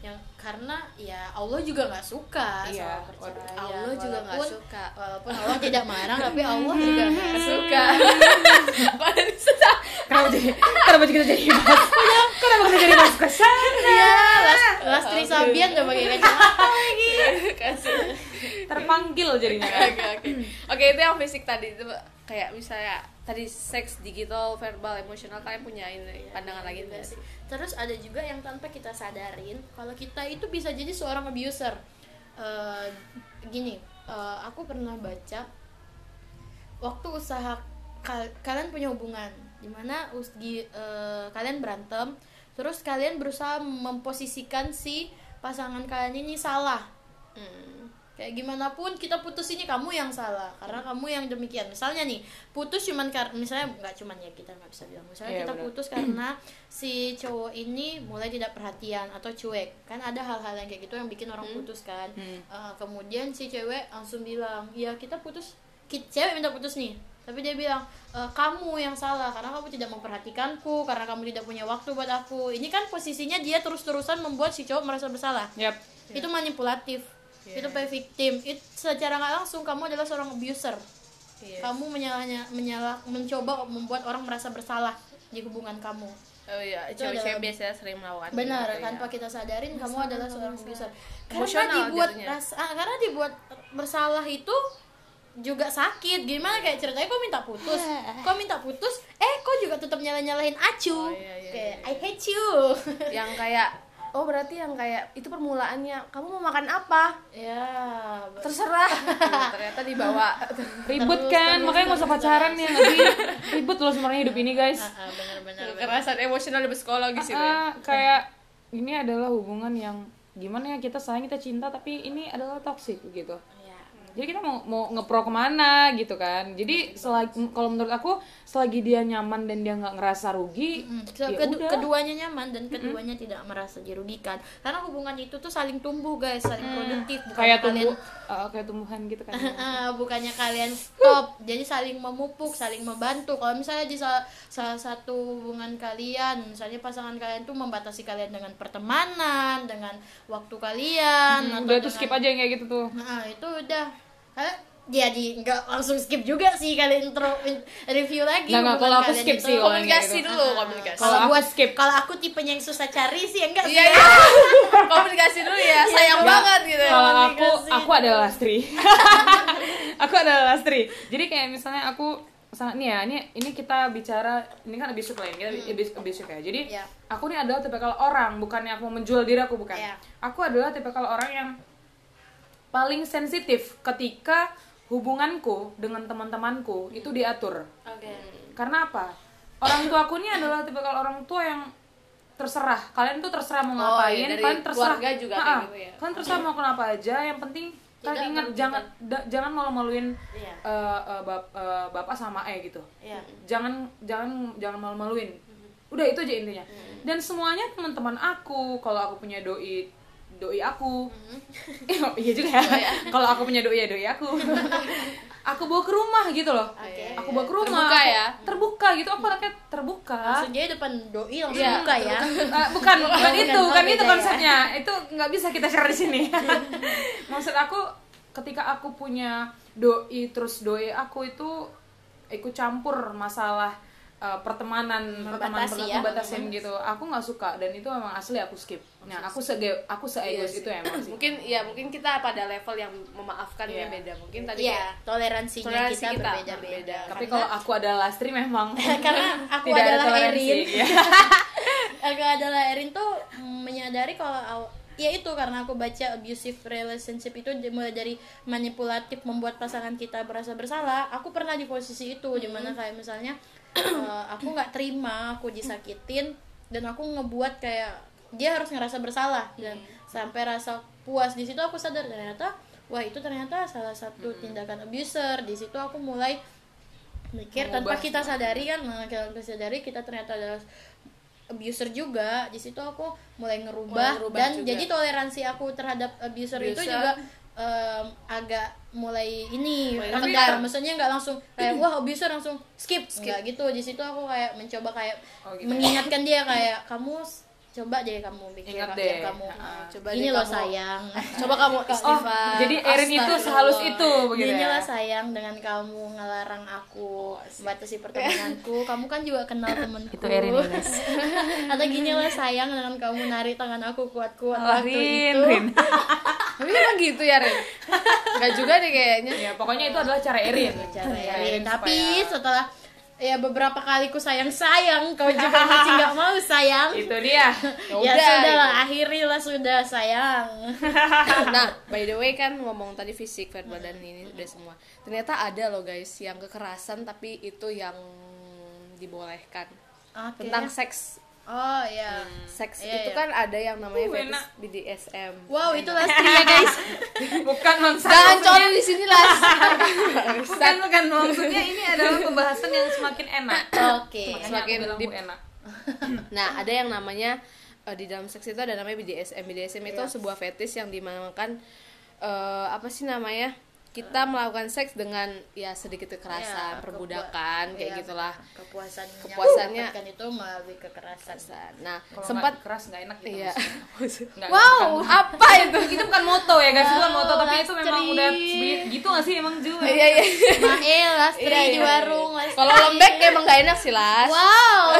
Yang karena ya Allah juga nggak suka Iya, sama perceraian. Allah juga nggak suka. walaupun Allah tidak marah tapi Allah juga nggak suka. Kenapa jadi kenapa kita jadi bahas kenapa kita jadi bahas kesan Iya, las, Lastri Sabian udah pakai kacamata lagi. kasih terpanggil jadinya oke oke oke itu yang fisik tadi itu kayak misalnya tadi seks digital verbal emosional kalian punya ini pandangan lagi Juga nggak sih. Terus ada juga yang tanpa kita sadarin kalau kita itu bisa jadi seorang abuser. Eh, gini, eh, aku pernah baca waktu usaha kal- kalian punya hubungan di mana us- gi- eh, kalian berantem, terus kalian berusaha memposisikan si pasangan kalian ini salah. Hmm. kayak gimana pun kita putus ini kamu yang salah karena kamu yang demikian misalnya nih putus cuman karena misalnya nggak cuman ya kita nggak bisa bilang misalnya Iya, kita benar. putus karena si cowok ini mulai tidak perhatian atau cuek kan ada hal-hal yang kayak gitu yang bikin orang putus kan Hmm. Eh, kemudian si cewek langsung bilang ya kita putus ki- cewek minta putus nih tapi dia bilang "E, kamu yang salah karena kamu tidak memperhatikanku karena kamu tidak punya waktu buat aku. Ini kan posisinya dia terus-terusan membuat si cowok merasa bersalah. Yap. itu manipulatif. Itu play victim. Itu secara nggak langsung kamu adalah seorang abuser. Iya. kamu menyalahnya menyalah mencoba membuat orang merasa bersalah di hubungan kamu. Oh iya, cewek-cewek adalah- biasanya sering melakukan benar gitu ya. tanpa kita sadarin kamu adalah seorang abuser. Karena Emosional dibuat jatuhnya. rasa ah, karena dibuat bersalah itu juga sakit. Gimana kayak ceritanya kok minta putus? Kok minta putus? Eh kok juga tetap nyala nyalahin acu? Oh, iya, iya, kayak iya, I hate you. Yang kayak oh berarti yang kayak itu permulaannya kamu mau makan apa? Ya terserah. Gitu, ternyata dibawa. Ribet Terus, kan, terus, makanya nggak usah pacaran ya nanti ribet loh sebenarnya hidup ini guys. Benar-benar kekerasan emosional dan psikologis itu ya. Kayak ini adalah hubungan yang gimana ya kita sayang kita cinta tapi ini adalah toxic gitu. Ya Jadi kita mau mau ngepro ke mana gitu kan. Jadi selagi kalau menurut aku selagi dia nyaman dan dia nggak ngerasa rugi, Hmm, ya kedu- udah. keduanya nyaman dan keduanya tidak merasa dirugikan. Karena hubungan itu tuh saling tumbuh guys. Saling produktif. Bukan kayak kalian tumbuh eh, kayak tumbuhan gitu kan. Ah, bukannya kalian stop. Jadi saling memupuk saling membantu. Kalau misalnya di salah, salah satu hubungan kalian misalnya pasangan kalian tuh membatasi kalian dengan pertemanan dengan waktu kalian Hmm, atau udah tuh dengan- skip aja yang kayak gitu tuh. nah itu udah Hah? jadi nggak langsung skip juga sih kalian intro in- review lagi Nggak, nggak, kalau aku skip itu. sih, kalau komunikasi gitu. dulu komunikasi Kalau kalau aku buat skip. kalau aku tipenya yang susah cari sih enggak sih iya iya komunikasi dulu ya sayang Nggak, banget gitu Kalau aku aku adalah lastri. aku adalah lastri. Jadi kayak misalnya aku misalnya nih ya, ini ini kita bicara ini kan abusive lah ya, kita abuse abusive ya. Jadi Iya. aku nih adalah tipikal orang, bukannya aku menjual diri aku bukan. Iya. Aku adalah tipikal orang yang paling sensitif ketika hubunganku dengan teman-temanku itu diatur. oke Karena apa? Orang tuaku ini adalah tipikal orang tua yang terserah. Kalian tuh terserah mau Oh, ngapain, iya, dari kalian terserah. keluarga juga kayak gitu ya. Kalian terserah mau kenapa aja, yang penting kalian ingat jangan da- jangan malu-maluin Iya. eh, eh, bap- eh, bapak sama eh gitu. Iya. Jangan jangan jangan malu-maluin. Udah itu aja intinya. Dan semuanya teman-teman aku, kalau aku punya doi doi aku. oh, iya juga ya. kalau aku punya doi ya doi aku. aku bawa ke rumah gitu loh. Oke. Aku bawa ke rumah. Terbuka ya? Terbuka gitu. Aku anaknya terbuka. jadi depan doi langsung Iya, buka ya Eh, bukan bukan Oh, itu bukan. Oh, itu ya. konsepnya itu nggak bisa kita share di sini maksud aku ketika aku punya doi terus doi aku itu ikut campur masalah eh, pertemanan pertemanan ya. batasin gitu aku nggak suka dan itu memang asli aku skip nah aku se aku se Iya egois sih. itu emang sih mungkin ya mungkin kita pada level yang memaafkan Iya. yang beda mungkin tadi Iya, kayak toleransinya Toleransi kita, kita berbeda-beda. berbeda. tapi kalau aku adalah lastri memang karena aku tidak ada adalah toleransi Erin, ya. aku adalah Erin tuh menyadari kalau aw- ya itu karena aku baca abusive relationship itu mulai dari manipulatif membuat pasangan kita merasa bersalah. Aku pernah di posisi itu di mana kayak misalnya eh, aku nggak terima aku disakitin dan aku ngebuat kayak dia harus ngerasa bersalah dan sampai rasa puas di situ aku sadar ternyata wah itu ternyata salah satu tindakan abuser di situ aku mulai mikir tanpa Mengubah. kita sadari kan nah, kita sadari kita ternyata adalah abuser juga di situ aku mulai ngerubah, Mulai ngerubah dan juga. jadi toleransi aku terhadap abuser, itu Abuser. juga em, agak mulai ini Mulai rendah. maksudnya nggak langsung kayak wah abuser langsung skip, nggak gitu di situ aku kayak mencoba kayak Oh, gitu. mengingatkan dia kayak kamu coba deh kamu bikin Ingat deh. kamu Ah, coba ini loh kamu- sayang coba kamu oh istighfar jadi Erin itu sehalus itu begitu Gini ya lah sayang dengan kamu ngelarang aku membatasi pertemananku. Kamu kan juga kenal temenku. Itu Erin ya, guys. Atau gini lah sayang dengan kamu narik tangan aku kuat-kuat Oh, waktu Rin, itu. Rin. tapi emang gitu ya Ren nggak juga deh kayaknya ya pokoknya itu adalah cara Erin Cara Cara Erin. Tapi supaya- setelah ya beberapa kali ku sayang sayang, kau juga masih nggak mau sayang. itu dia Ya Udah, sudah lah, akhirilah sudah sayang. nah by the way kan ngomong tadi fisik verbal dan ini udah semua ternyata ada loh guys yang kekerasan tapi itu yang dibolehkan Oke. tentang seks Oh ya. seks Iya, itu iya. kan ada yang namanya Uh, fetish enak. BDSM Wow, itu lastri ya guys. bukan maksud jangan coli di sini lah bukan bukan maksudnya ini adalah pembahasan yang semakin enak Oke. Makanya Semakin deep. enak nah ada yang namanya eh, di dalam seks itu ada namanya BDSM BDSM itu Iya. sebuah fetish yang dimanakan eh, apa sih namanya kita melakukan seks dengan ya sedikit Ya, kekerasan, perbudakan kepua- kayak ya, gitulah. kepuasan Kepuasannya- kan itu melalui kekerasan Nah, Kalau sempat nggak keras nggak enak gitu iya. Nggak- wow bukan- apa itu? itu bukan moto ya guys, bukan Wow, moto tapi itu memang udah gitu gak sih emang Ju? Iya, iya. Mael lastri Iya, di iya, warung. Lastri. Kalau lembek emang gak enak sih, Las. wow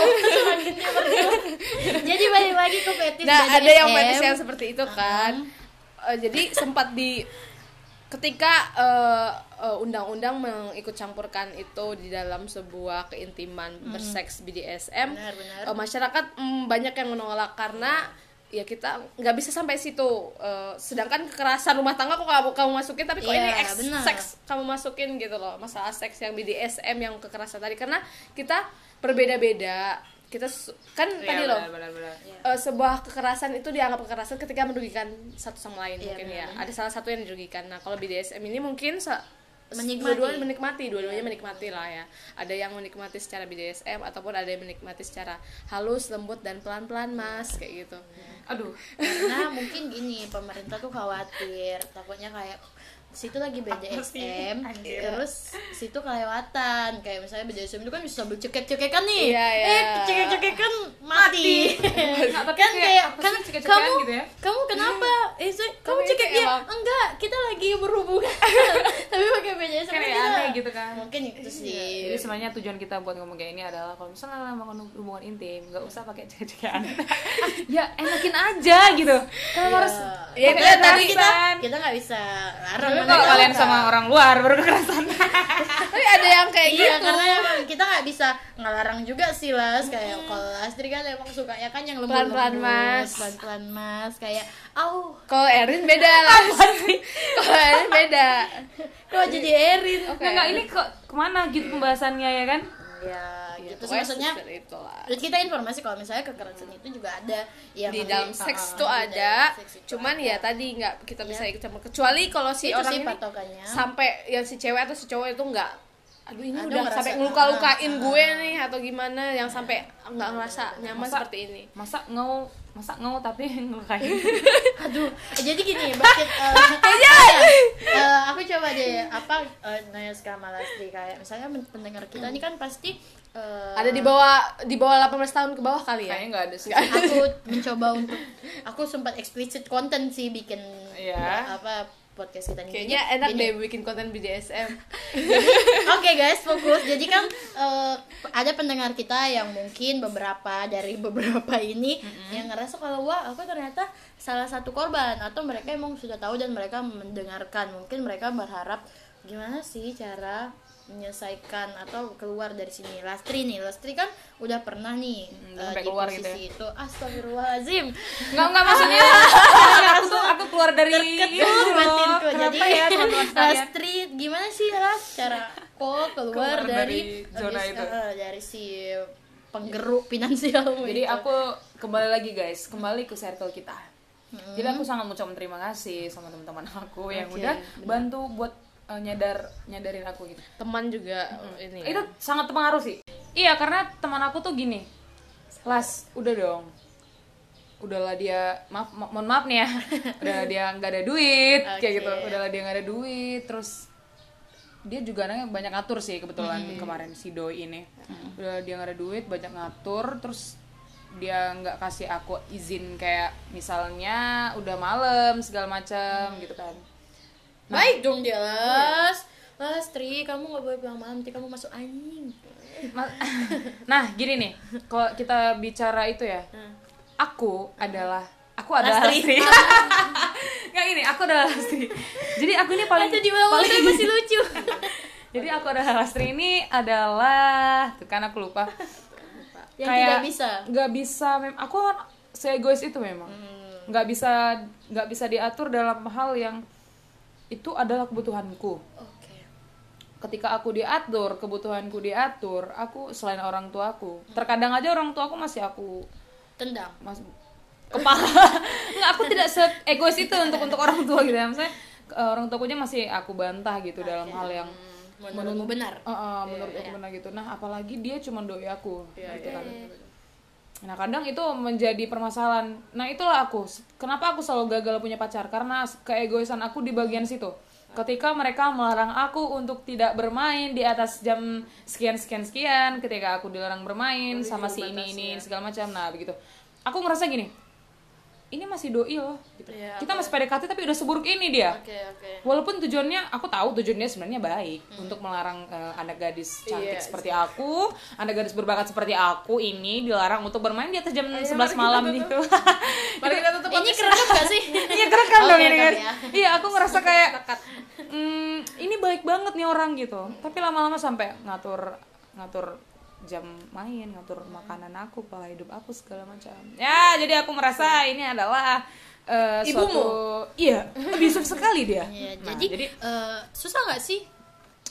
jadi balik lagi ke fetis Nah, BDSM. ada yang fetis yang seperti itu kan. Eh, jadi sempat di ketika eh, eh, undang-undang mengikut campurkan itu di dalam sebuah keintiman berseks BDSM, Benar, benar. eh, masyarakat mm, banyak yang menolak karena ya kita nggak bisa sampai situ. Eh, sedangkan kekerasan rumah tangga kok kamu, kamu masukin, tapi kok ini Iya, benar. seks kamu masukin gitu loh. Masalah seks yang BDSM yang kekerasan tadi karena kita berbeda-beda. Kita kan Iya, tadi loh benar-benar. eh, sebuah kekerasan itu dianggap kekerasan ketika merugikan satu sama lain Iya, mungkin ya. benar. ada salah satu yang dirugikan. Nah kalau BDSM ini mungkin Menikmati. dua-duanya menikmati dua-duanya menikmati lah ya. Ada yang menikmati secara BDSM ataupun ada yang menikmati secara halus lembut dan pelan-pelan mas kayak gitu. Aduh, karena mungkin gini pemerintah tuh khawatir. Takutnya kayak situ lagi BDSM terus situ kelewatan. Kayak misalnya BDSM itu kan bisa sambil cekek-cekekan nih. Iya, iya. eh cekek-cekekan mati, Nggak, tapi kan kayak kan kamu gitu ya? kamu kenapa? Eh kamu Tapi cekek? itu dia emang- enggak. Kita lagi berhubungan. Tapi pakai BDSM Kayak kita- aneh gitu kan. mungkin itu sih. Jadi sebenarnya tujuan kita buat ngomong kayak ini adalah kalau misalnya membangun hubungan intim, nggak usah pakai cek-cekan. ya enakin aja gitu. Kalau harus Ya, Tapi itu tapi kita kita nggak bisa larang Mereka kalau kalian sama orang luar baru kekerasan. tapi ada yang kayak iya gitu. Karena emang kita nggak bisa ngelarang juga sih las. Kayak kalau Astri kan emang sukanya kan yang lembut Pelan-pelan, Mas. pelan pelan mas. Kayak au. Kalau Erin beda lah kalau Erin beda. Kok jadi Erin. Nggak, nggak, ini kok ke mana gitu pembahasannya ya kan? Ya Ya, gitu. Sih maksudnya itulah. Kita informasi kalau misalnya kekerasan itu juga ada yang di dalam seks tuh di ada. seks itu cuman ada. ya tadi nggak kita bisa ikut campur kecuali kalau si Itu orang sih ini patokannya. sampai yang si cewek atau si cowok itu nggak aduh ini Aduh, udah ngerasa- sampai ngeluka-lukain ah, gue nih atau gimana yang sampai nggak ngerasa nyaman Masa- seperti ini. Masa ngau, masa ngau tapi ngelukain. Aduh, jadi gini, Bakit uh, aku coba deh apa uh, nanya sama Lastri kayak misalnya pendengar kita ini kan pasti uh, ada di bawah di bawah 18 tahun ke bawah kali ya Kayaknya nggak ada sih. aku mencoba untuk aku sempat explicit konten sih bikin Iya. apa podcast kita ini kayaknya Jadi, enak gini. deh bikin konten BDSM Oke guys, fokus. Jadi kan eh, ada pendengar kita yang mungkin beberapa dari beberapa ini yang ngerasa kalau wah aku ternyata salah satu korban atau mereka emang sudah tahu dan mereka mendengarkan. Mungkin mereka berharap gimana sih cara menyelesaikan atau keluar dari sini. Lastri nih, Lastri kan udah pernah nih Hmm, eh, sampai di keluar posisi gitu ya. itu. Astagfirullahalazim. Nggak nggak maksudnya. aku tuh aku keluar dari loh. batinku. Jadi ya? Lastri gimana sih Ras cara kok keluar, Keluar dari, dari zona habis- itu. eh, dari si penggeruk finansialmu Jadi itu. aku kembali lagi guys, kembali ke circle kita. Jadi aku sangat mengucapkan terima kasih sama teman-teman aku yang Oke, udah bantu buat uh, nyadar nyadarin aku gitu. teman juga ini ya. Itu sangat terpengaruh sih. Iya, karena teman aku tuh gini. Las, udah dong. Udahlah dia, maaf, ma- mohon maaf nih ya. Udah dia nggak ada duit, kayak Oke. gitu. Udahlah dia nggak ada duit, terus dia juga anaknya banyak ngatur sih kebetulan kemarin si doi ini. Udah dia nggak ada duit, banyak ngatur, terus dia nggak kasih aku izin kayak misalnya udah malam segala macam gitu kan. Baik dong dia Las Lastri kamu nggak boleh pulang malam nanti kamu masuk angin Ma- nah gini nih. Kalau kita bicara itu ya aku adalah aku adalah Lastri. Lastri nggak ini aku adalah Lastri jadi aku ini paling diulang-ulang tapi masih lucu. Jadi aku adalah Lastri ini adalah tuh kan aku lupa. Yang tidak bisa. nggak bisa mem aku kan egois itu memang. Hmm. nggak bisa nggak bisa diatur dalam hal yang itu adalah kebutuhanku. Oke. Ketika aku diatur kebutuhanku diatur aku selain orang tuaku. Terkadang aja orang tuaku masih aku tendang. Mas kepala. Nggak aku tidak se egois itu untuk untuk orang tua gitu ya. Maksudnya eh, orang tuaku aja masih aku bantah gitu dalam hal yang Hmm, menurutmu benar? Eh, eh, menurut aku benar gitu. Nah apalagi dia cuma doi aku. Gitu kan nah kadang itu menjadi permasalahan. Nah itulah aku. Kenapa aku selalu gagal punya pacar? Karena keegoisan aku di bagian situ. Ketika mereka melarang aku untuk tidak bermain di atas jam sekian sekian sekian ketika aku dilarang bermain sama si ini ini segala macam. Nah begitu. Aku ngerasa gini ini masih doi loh gitu. Iya, kita masih PDKT tapi udah seburuk ini dia oke oke Walaupun tujuannya, aku tahu tujuannya sebenarnya baik untuk melarang eh, anak gadis cantik Iya, seperti aku, anak gadis berbakat seperti aku ini dilarang untuk bermain di atas jam 11 mari kita malam tutup. gitu. Mari kita tutup ini kerekam gak sih Iya kerekam dong Oke, ini kan. ya. Iya, aku ngerasa kayak hmm, ini baik banget nih orang gitu. Tapi lama-lama sampai ngatur ngatur jam main, ngatur makanan aku, pola hidup aku segala macam. Ya, jadi aku merasa ini adalah eh, Ibumu? suatu iya, abusive sekali dia. Iya, Nah, jadi, jadi eh, susah nggak sih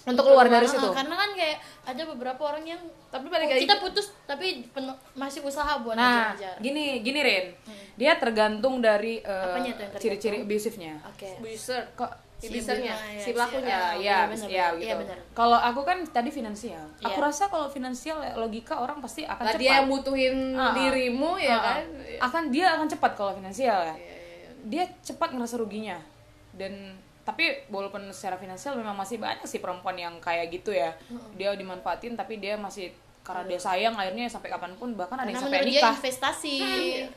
untuk keluar dari Eh, situ. karena kan kayak ada beberapa orang yang Tapi balik oh, lagi kita putus tapi pen- masih usaha buat Nah, ngejar-ngejar. gini gini Rin. Dia tergantung dari tergantung? ciri-ciri abusifnya. Oke. Abuser. Kok Si Si ya, si si- pelakunya. ya, Ah, ya, iya, bis- benar, ya benar. gitu. Iya, benar. Kalau aku kan tadi finansial. Aku Iya. rasa kalau finansial ya, logika orang pasti akan Lah cepat. dia yang butuhin ah. dirimu ya ah. kan. Akan dia akan cepat kalau finansial ya. Iya, iya, iya. Dia cepat ngerasa ruginya. Dan tapi walaupun secara finansial memang masih banyak sih perempuan yang kayak gitu ya. Dia dimanfaatin tapi dia masih karena dia sayang akhirnya sampai kapan pun bahkan ada Karena yang sampai menurut dia nikah. investasi.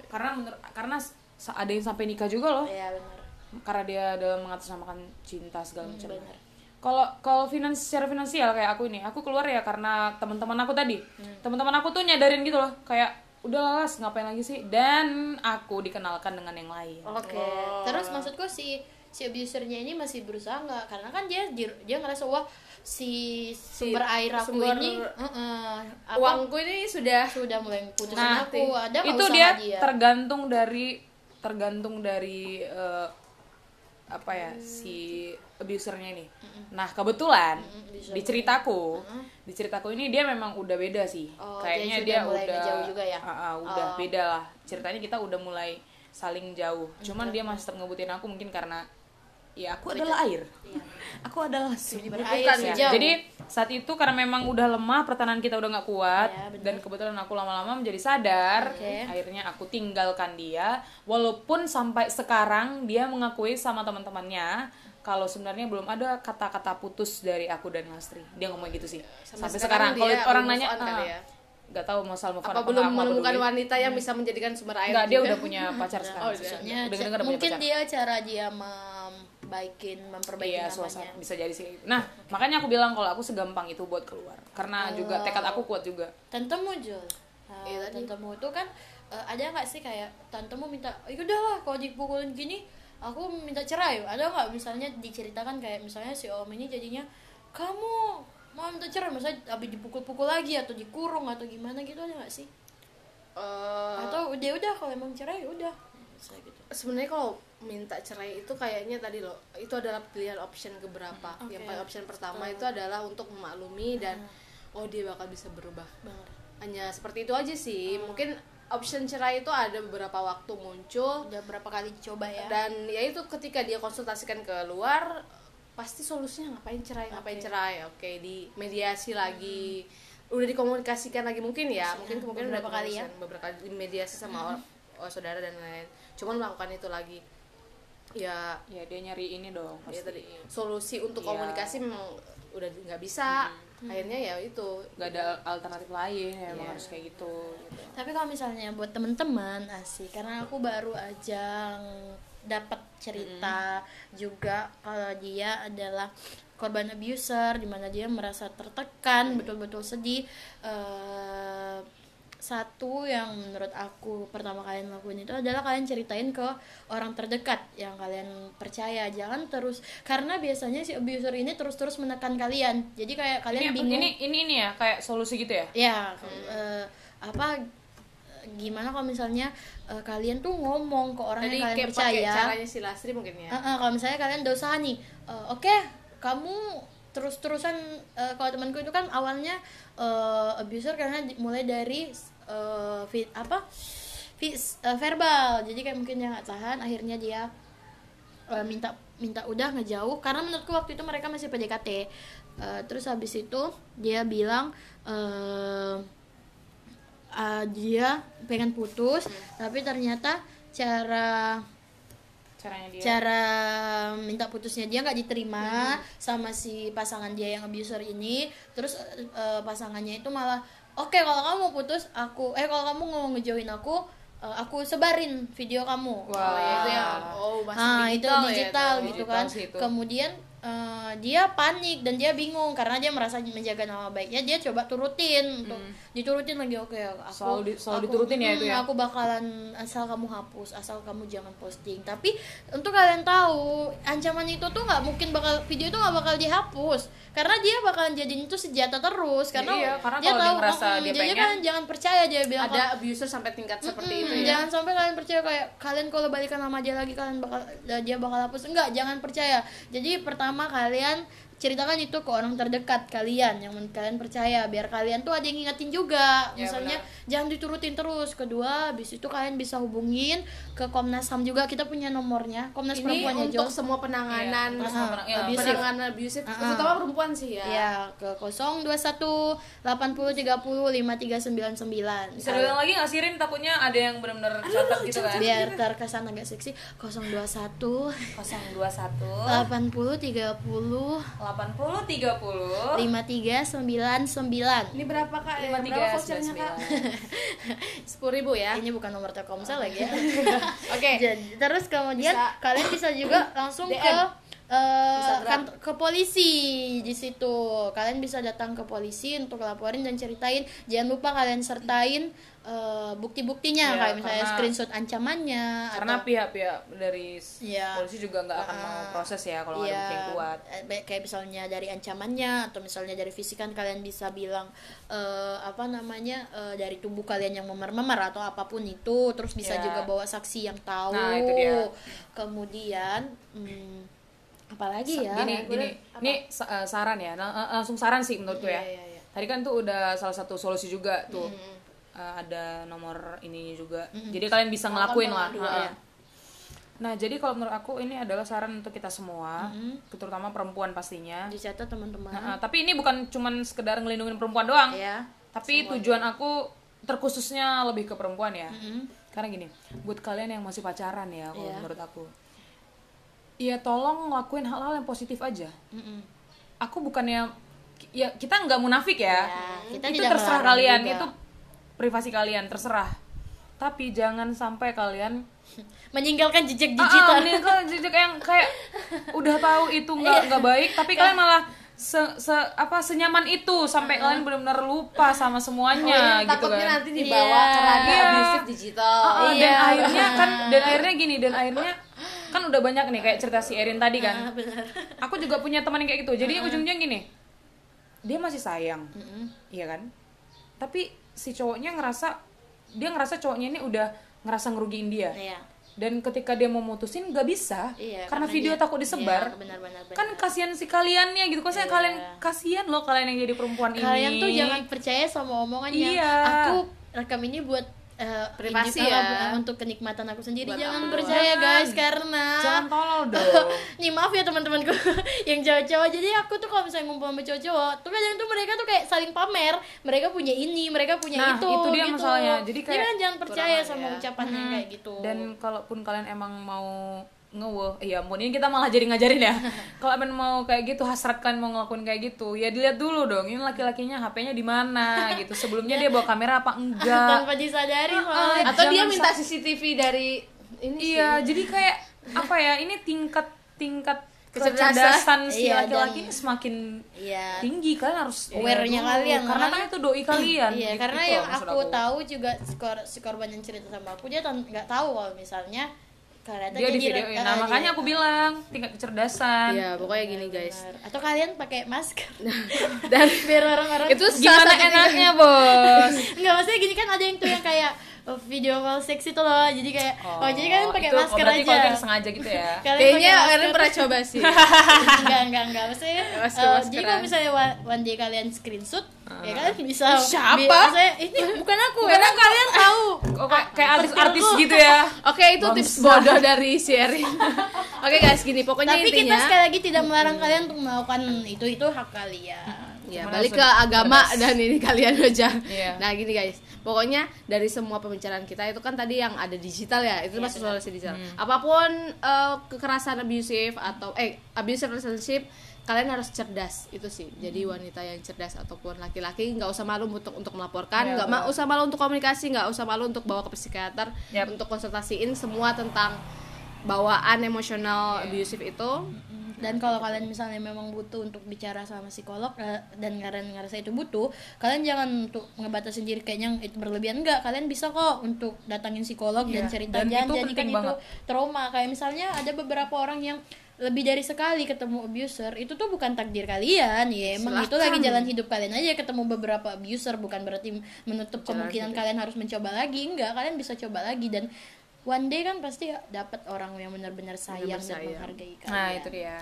Karena menurut karena sa- ada yang sampai nikah juga loh. Iya benar. Karena dia dalam mengatasnamakan cinta segala macam. benar. Kalau kalau finans secara finansial kayak aku ini, aku keluar ya karena teman-teman aku tadi. Teman-teman aku tuh nyadarin gitu loh, kayak udah las ngapain lagi sih? Dan aku dikenalkan dengan yang lain. Oke. Terus maksudku si si abusernya ini masih berusaha nggak? Karena kan dia dia dia ngerasa wah si sumber air aku sumber ini uh-uh, apa, Uangku ini sudah sudah mulai putusin Nah, aku. Ada itu usaha dia, tergantung dari tergantung dari eh, apa ya si abusernya ini. Nah kebetulan di ceritaku, di ceritaku ini dia memang udah beda sih. Oh, Kayaknya dia dia, udah ngejauh juga ya? Ah, ah, udah Oh. beda lah. Ceritanya kita udah mulai saling jauh. Cuman dia masih tetap ngebutin aku mungkin karena ya aku adalah air. Aku adalah sumber Berair Bukan, sih, ya. Jadi saat itu karena memang udah lemah pertahanan kita udah nggak kuat Ya, dan kebetulan aku lama-lama menjadi sadar Oke. akhirnya aku tinggalkan dia walaupun sampai sekarang dia mengakui sama teman-temannya kalau sebenarnya belum ada kata-kata putus dari aku dan Lastri dia ngomong gitu sih Sampai sampai, sekarang sekarang, kalau orang nanya "Ah, ya?" nggak tahu masalah move on apa apa belum aku menemukan peduli." wanita yang bisa menjadikan sumber air Nggak, dia juga? udah punya pacar sekarang Oh, udah. Udah ca- denger-denger punya mungkin pacar. dia cara dia membaikin memperbaiki Iya, namanya. suasana bisa jadi sih. Nah, makanya aku bilang kalau aku segampang itu buat keluar. Karena juga tekad aku kuat juga. Tantemu Jul. Nah, Iya, tadi. tantemu itu kan eh, ada nggak sih kayak tantemu minta, ya udahlah kalau dipukulin gini, aku minta cerai. Ada nggak misalnya diceritakan kayak misalnya si om ini jadinya kamu mau minta cerai, misalnya abis dipukul-pukul lagi atau dikurung atau gimana gitu ada nggak sih? Eh, Atau udah udah kalau emang cerai udah. Gitu. sebenarnya kalau minta cerai itu kayaknya tadi loh itu adalah pilihan option keberapa Oke. yang paling option pertama itu adalah untuk memaklumi dan oh dia bakal bisa berubah Banget. hanya seperti itu aja sih mungkin option cerai itu ada beberapa waktu muncul Udah berapa kali dicoba ya? dan ya itu ketika dia konsultasikan ke luar pasti solusinya ngapain cerai ngapain Oke. cerai oke di mediasi lagi udah dikomunikasikan lagi mungkin ya mungkin kemungkinan beberapa udah kali ya. beberapa kali mediasi sama or- oh, saudara dan lain-lain cuman melakukan itu lagi ya Ya, dia nyari ini dong. ya tadi solusi untuk Iya. komunikasi memang udah nggak bisa akhirnya ya itu Gak ada alternatif lain, ya, emang Iya. harus kayak gitu. gitu. Tapi kalau misalnya buat temen-temen asik karena aku baru aja dapat cerita juga kalau dia adalah korban abuser di mana dia merasa tertekan betul-betul sedih Eh, satu yang menurut aku pertama kalian lakuin itu adalah kalian ceritain ke orang terdekat yang kalian percaya. Jangan terus karena biasanya si abuser ini terus-terus menekan kalian. Jadi kayak kalian Ini, bingung. Ini ini ini ya kayak solusi gitu ya. ya eh, apa gimana kalau misalnya eh, kalian tuh ngomong ke orang tadi yang kalian percaya. caranya si Lastri mungkin ya? Eh, eh, kalau misalnya kalian usaha nih eh, oke kamu terus-terusan eh, kalau temanku itu kan awalnya eh, abuser karena mulai dari eh, fit apa? Vis- eh, verbal. Jadi kayak mungkin dia nggak tahan akhirnya dia eh, minta minta udah ngejauh. Karena menurutku waktu itu mereka masih PDKT Eh, terus habis itu dia bilang eh, ah, dia pengen putus tapi ternyata cara caranya dia cara minta putusnya dia nggak diterima sama si pasangan dia yang abuser ini terus eh, pasangannya itu malah oke kalau kamu mau putus aku eh kalau kamu mau ngejauhin aku eh, aku sebarin video kamu Wah. Oh, ya, itu ya. Oh, masih ah digital, itu ya digital itu. gitu Digital kan kemudian eh, dia panik dan dia bingung karena dia merasa menjaga nama baiknya dia coba turutin untuk diturutin lagi oke aku Hmm. Selalu di- selalu aku- diturutin ya itu ya? aku bakalan asal kamu hapus asal kamu jangan posting tapi untuk kalian tahu ancaman itu tuh nggak mungkin bakal video itu nggak bakal dihapus karena dia bakalan jadiin itu senjata terus karena Iya, karena dia kalau dia tahu ngerasa mm, dia jadi pengen- kan jangan percaya dia bilang ada abuser sampai tingkat seperti Mm, itu ya Jangan sampai kalian percaya kayak kalian kalau balikan sama dia lagi kalian bakal dia bakal hapus. Enggak, jangan percaya. Jadi pertama kalian ceritakan itu ke orang terdekat kalian yang kalian percaya biar kalian tuh ada yang ngingetin juga. Ya, Misalnya jangan diturutin terus. Kedua, habis itu kalian bisa hubungin ke Komnas HAM juga. Kita punya nomornya. Komnas ini perempuan ya, untuk Jos. semua penanganan Iya, semua penang- ya, abusive. penanganan abusive Ah, ah. terutama perempuan sih ya Ya, ke 021 80 30 5399. bisa diulang lagi nggak sirin takutnya ada yang benar-benar catat gitu kan biar terkesan agak seksi 021 021 80 30 80 30 5399 ini berapa kak? Eh, Lima tiga berapa vouchernya kak sepuluh ribu ya? Ini bukan nomor Telkomsel lagi ya. Oke Jadi, terus kemudian Bisa. kalian bisa juga langsung DM. ke eh, Instagram. kan- ke polisi di situ kalian bisa datang ke polisi untuk laporin dan ceritain jangan lupa kalian sertain eh, bukti-buktinya Iya, kayak misalnya karena- screenshot ancamannya karena atau pihak-pihak dari Iya. polisi juga nggak akan mau Ah, proses ya kalau nggak ada Iya, bukti yang kuat eh, kayak misalnya dari ancamannya atau misalnya dari fisik kan kalian bisa bilang eh, apa namanya eh, dari tubuh kalian yang memar-memar atau apa pun itu terus bisa Iya. juga bawa saksi yang tahu Nah, itu dia. kemudian hmm, apalagi ya gini Gue- gini. apa? ini eh, saran ya eh, langsung saran sih menurutku ya. Iya, iya, iya. tadi kan tuh udah salah satu solusi juga tuh. Eh, ada nomor ini juga. Jadi kalian bisa ngelakuin lah. dua, ya. nah jadi kalau menurut aku ini adalah saran untuk kita semua terutama perempuan pastinya. Dicatat teman-teman. Nah, tapi ini bukan cuman sekedar ngelindungin perempuan doang. Ya tapi tujuan aku terkhususnya lebih ke perempuan ya. Karena gini buat kalian yang masih pacaran ya kalau Iya. menurut aku ya tolong ngelakuin hal-hal yang positif aja. Mm-mm. aku bukannya ya kita nggak munafik ya, Ya, kita itu terserah melarang kalian juga. itu privasi kalian terserah. Tapi jangan sampai kalian meninggalkan jejak ah, ah, digital. meninggal jejak yang kayak udah tahu itu nggak nggak baik tapi kalian malah se, se- apa senyaman itu sampai kalian benar-benar lupa sama semuanya gitu takutnya kan. nanti dibawa Iya. ke ranah Iya. abusive digital. Ah, ah, dan Iya, akhirnya kan dan akhirnya gini dan akhirnya kan udah banyak nih kayak cerita si Erin tadi kan. Ah, benar. Aku juga punya teman yang kayak gitu. Jadi ujungnya gini dia masih sayang. Iya kan? Tapi si cowoknya ngerasa dia ngerasa cowoknya ini udah ngerasa ngerugiin dia. Iya. dan ketika dia mau mutusin nggak bisa. Iya, karena, video dia- takut disebar. Iya, benar-benar benar. kan kasihan si kaliannya gitu. Kok saya Iya. kalian kasihan loh kalian yang jadi perempuan kalian ini. tuh jangan percaya sama omongannya. Iya. aku rekam ini buat eh, Privasi ini- ya. untuk kenikmatan aku sendiri Buat jangan percaya doang. guys karena jangan tolol dong nih maaf ya teman-temanku yang cowok-cowok jadi aku tuh kalau misalnya ngumpul sama cowok tuh kadang tuh mereka tuh kayak saling pamer mereka punya ini mereka punya Nah, itu itu dia gitu. masalahnya. Jadi kayak kan jangan percaya sama ya. ucapannya Hmm. kayak gitu dan kalaupun kalian emang mau ngewe iya ampun ini kita malah jadi ngajarin ya. Kalau emang mau kayak gitu hasrat kalian mau ngelakuin kayak gitu ya dilihat dulu dong ini laki-lakinya HP-nya di mana gitu. Sebelumnya dia bawa kamera apa enggak? Tanpa disadari soalnya atau dia minta CCTV dari ini iya sih. jadi kayak apa ya ini tingkat tingkat Kecerdasan. si Iya, laki-laki ini semakin Iya. tinggi kalian harus Aware-nya dulu. kalian, karena kan itu doi kalian Iya, Gitu. karena loh yang maksud aku, tahu juga si, kor- si korban yang cerita sama aku dia nggak tahu kalau misalnya ternyata dia di ah, nah dia- makanya aku bilang tingkat kecerdasan. Iya, pokoknya gini guys. Atau kalian pakai masker? Dan biar orang-orang itu gimana enaknya bos. Nggak maksudnya gini kan ada yang tuh yang kayak video call seksi tuh loh jadi kayak oh, jadi kalian pakai itu- oh, masker berarti aja kalian sengaja gitu ya Kalian Kayaknya masker. pernah coba sih. enggak enggak enggak maksudnya Masker- maskeran. jadi kalau misalnya wa- one day kalian screenshot ya kalian bisa Siapa? bi- maksudnya ini bukan aku karena kalian tahu oh, kayak, kayak artis-artis gitu ya Oke, itu tips bodoh dari si Erin. Oke guys, gini pokoknya tapi intinya kita sekali lagi tidak melarang kalian untuk melakukan itu itu hak kalian Ya, Cuman balik ke agama cerdas. dan ini kalian aja. Iya. Nah, gini guys. Pokoknya dari semua pembicaraan kita itu kan tadi yang ada digital ya, itu masuk solusi digital. Hmm. Apa pun eh, kekerasan abusive atau eh abusive relationship, kalian harus cerdas itu sih. Jadi Hmm. wanita yang cerdas ataupun laki-laki nggak usah malu untuk untuk melaporkan, Iya, nggak ma- usah malu untuk komunikasi, nggak usah malu untuk bawa ke psikiater, Yap. untuk konsultasiin semua tentang bawaan emosional Iya. abusive itu. Dan kalau kalian misalnya memang butuh untuk bicara sama psikolog eh, dan kalian ngerasa itu butuh kalian jangan untuk ngebatasin diri kayaknya itu berlebihan. Enggak kalian bisa kok untuk datangin psikolog dan Iya, cerita dan jangan jadikan itu banget. trauma. Kayak misalnya ada beberapa orang yang lebih dari sekali ketemu abuser itu tuh bukan takdir kalian. Ya emang itu lagi jalan hidup kalian aja. Ketemu beberapa abuser bukan berarti menutup kemungkinan kalian harus mencoba lagi. Enggak kalian bisa coba lagi. Dan one day kan pasti dapat orang yang benar-benar sayang dan sayang. menghargai kalian Nah, itu dia.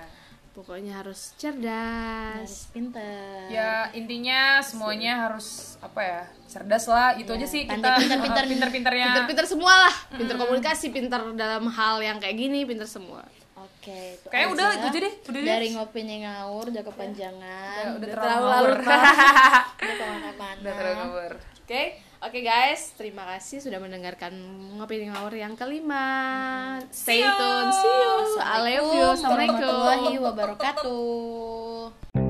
Pokoknya harus cerdas. harus pinter Ya, intinya semuanya harus apa ya? Cerdas lah. Itu aja sih kita Pintar-pintar, pintar-pintarnya. pinter-pinter semua lah pinter komunikasi pinter dalam hal yang kayak gini pinter semua Oke, itu Kayaknya aja. udah, itu aja deh. Udah deh. Dari ngopi ngawur udah kepanjangan. Udah, udah Udah terlalu ngawur. Udah ke mana-mana. Udah terlalu ngawur. oke oke guys terima kasih sudah mendengarkan ngopi di ngawur yang kelima. Stay tune. See you. Assalamualaikum. Assalamualaikum warahmatullahi wabarakatuh.